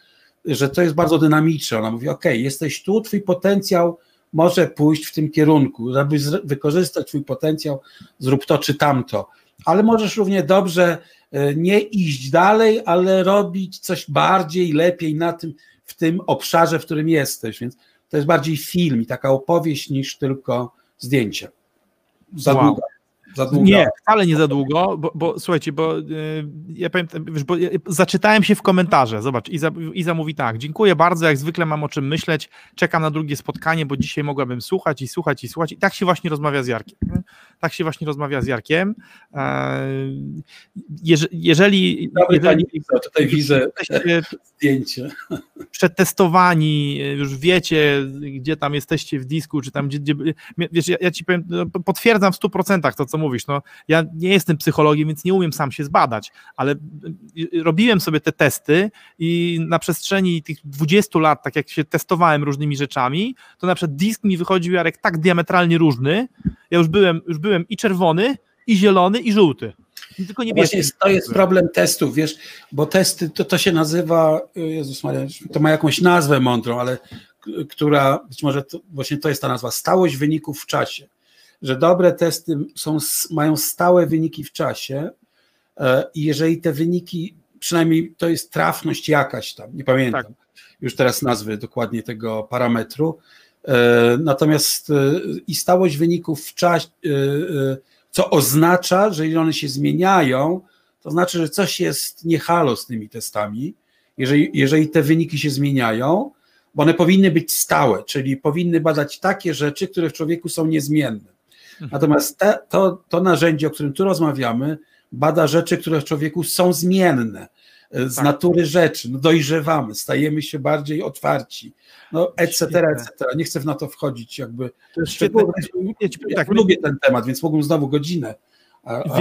że to jest bardzo dynamiczne. Ona mówi: OK, jesteś tu, twój potencjał może pójść w tym kierunku, żeby wykorzystać twój potencjał, zrób to czy tamto. Ale możesz równie dobrze e, nie iść dalej, ale robić coś bardziej, lepiej na tym, w tym obszarze, w którym jesteś. Więc to jest bardziej film i taka opowieść niż tylko zdjęcie. Za wow. długo. Za długo. Nie, wcale nie za długo, bo, bo słuchajcie, bo yy, ja pamiętam, wiesz, bo ja zaczytałem się w komentarze, zobacz, Iza, Iza mówi tak, dziękuję bardzo, jak zwykle mam o czym myśleć, czekam na drugie spotkanie, bo dzisiaj mogłabym słuchać i słuchać i słuchać i tak się właśnie rozmawia z Jarkiem. Tak się właśnie rozmawia z Jarkiem. Jeż, jeżeli... Dobry jeżeli, pani tutaj widzę zdjęcie. Przetestowani, już wiecie, gdzie tam jesteście w disku, czy tam, gdzie, gdzie wiesz, ja, ja ci powiem, no, potwierdzam w 100% to, co mówisz. No, ja nie jestem psychologiem, więc nie umiem sam się zbadać, ale y, y, robiłem sobie te testy i na przestrzeni tych 20 lat, tak jak się testowałem różnymi rzeczami, to na przykład disk mi wychodził Jarek tak diametralnie różny. Ja już byłem, już byłem i czerwony, i zielony, i żółty. Tylko nie Właśnie to jest problem testów, wiesz, bo testy to, to się nazywa, y, Jezus Maria, to ma jakąś nazwę mądrą, ale która być może to, właśnie to jest ta nazwa, stałość wyników w czasie że dobre testy są, mają stałe wyniki w czasie e, i jeżeli te wyniki, przynajmniej to jest trafność jakaś tam, nie pamiętam tak. już teraz nazwy dokładnie tego parametru, natomiast e, i stałość wyników w czasie, co oznacza, że jeżeli one się zmieniają, to znaczy, że coś jest nie halo z tymi testami, jeżeli, jeżeli te wyniki się zmieniają, bo one powinny być stałe, czyli powinny badać takie rzeczy, które w człowieku są niezmienne. Mhm. Natomiast te, to, to narzędzie, o którym tu rozmawiamy, bada rzeczy, które w człowieku są zmienne e, z tak. natury rzeczy, no dojrzewamy, stajemy się bardziej otwarci, no etc., etc. Nie chcę w na to wchodzić, jakby. To jest świetne. Ja, tak, lubię ten temat, więc mógłbym znowu godzinę,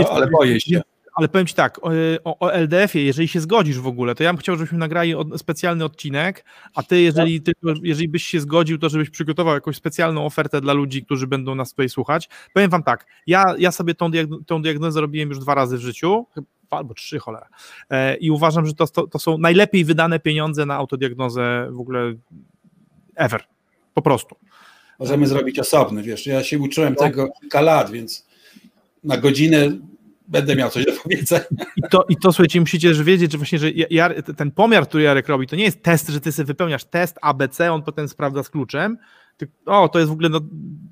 ale boję się ale powiem Ci tak, o, o LDF-ie, jeżeli się zgodzisz w ogóle, to ja bym chciał, żebyśmy nagrali od, specjalny odcinek, a Ty, jeżeli, ty, jeżeli byś się zgodził, to żebyś przygotował jakąś specjalną ofertę dla ludzi, którzy będą nas tutaj słuchać. Powiem Wam tak, ja, ja sobie tą, diagno, tą diagnozę robiłem już dwa razy w życiu, albo trzy, cholera. E, I uważam, że to, to, to są najlepiej wydane pieniądze na autodiagnozę w ogóle ever. Po prostu. Możemy zrobić osobny, wiesz, ja się uczyłem no. tego kilka lat, więc na godzinę będę miał coś do powiedzenia. I to, i to słuchajcie, musicie też wiedzieć, że właśnie, że ten pomiar, który Jarek robi, to nie jest test, że ty sobie wypełniasz test ABC, on potem sprawdza z kluczem. O, to jest w ogóle, no,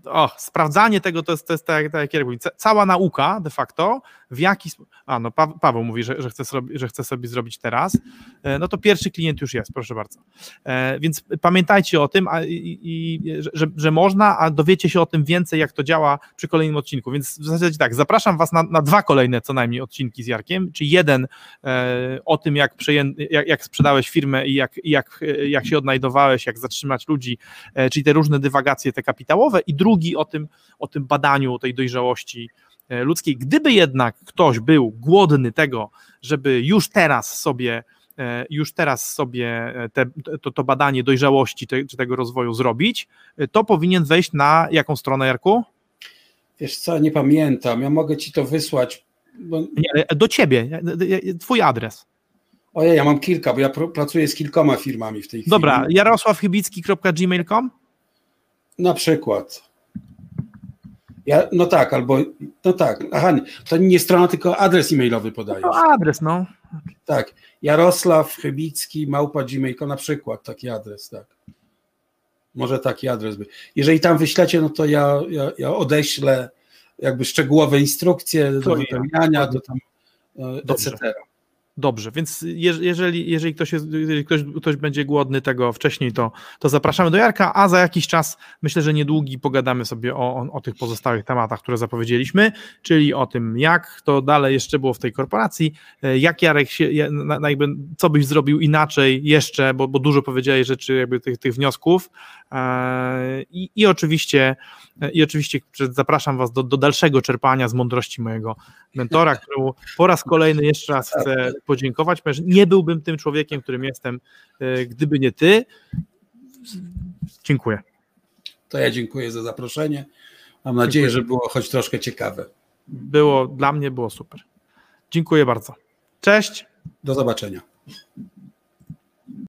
o, sprawdzanie tego to jest, to jest tak, tak jak Jarek mówi, cała nauka de facto w jaki sposób. A, no pa Paweł mówi, że, że, chce sobie, że chce sobie zrobić teraz. E, no to pierwszy klient już jest, proszę bardzo. E, więc pamiętajcie o tym, a, i, i, że, że można, a dowiecie się o tym więcej, jak to działa przy kolejnym odcinku. Więc w zasadzie tak, zapraszam Was na, na dwa kolejne co najmniej odcinki z Jarkiem, czy jeden e, o tym, jak, jak, jak sprzedałeś firmę i jak, jak, jak się odnajdowałeś, jak zatrzymać ludzi, czyli te różne dywagacje, te kapitałowe, i drugi o tym, o tym badaniu tej dojrzałości ludzkiej. Gdyby jednak ktoś był głodny tego, żeby już teraz sobie e, już teraz sobie te, to, to, badanie dojrzałości te, czy tego rozwoju zrobić, to powinien wejść na jaką stronę, Jarku? Wiesz co, nie pamiętam. Ja mogę ci to wysłać. Bo... Nie, do ciebie, twój adres. Ojej, ja mam kilka, bo ja pracuję z kilkoma firmami w tej chwili. Dobra, jarosławchybicki.gmail.com? Na przykład. Ja, no tak, albo no tak. Aha, to nie strona, tylko adres e-mailowy podajesz. No adres, no. Tak. Jarosław Chybicki, małpa gmail.com na przykład, taki adres, tak. Może taki adres by. Jeżeli tam wyślecie, no to ja, ja, ja odeślę jakby szczegółowe instrukcje do wypełniania, do tam, e, etc. Dobrze, więc jeżeli, jeżeli, ktoś, jest, jeżeli ktoś, ktoś będzie głodny tego wcześniej, to, to zapraszamy do Jarka, a za jakiś czas myślę, że niedługi pogadamy sobie o, o, o, tych pozostałych tematach, które zapowiedzieliśmy, czyli o tym, jak to dalej jeszcze było w tej korporacji, e, jak Jarek się, jakby, co byś zrobił inaczej jeszcze, bo, bo dużo powiedziałeś rzeczy, jakby tych, tych wniosków e, i, i oczywiście i oczywiście zapraszam Was do, do dalszego czerpania z mądrości mojego mentora, któremu po raz kolejny jeszcze raz chcę podziękować, ponieważ nie byłbym tym człowiekiem, którym jestem, e, gdyby nie Ty. Dziękuję. To ja dziękuję za zaproszenie. Mam nadzieję, dziękuję. że było choć troszkę ciekawe. Było, dla mnie było super. Dziękuję bardzo. Cześć. Do zobaczenia.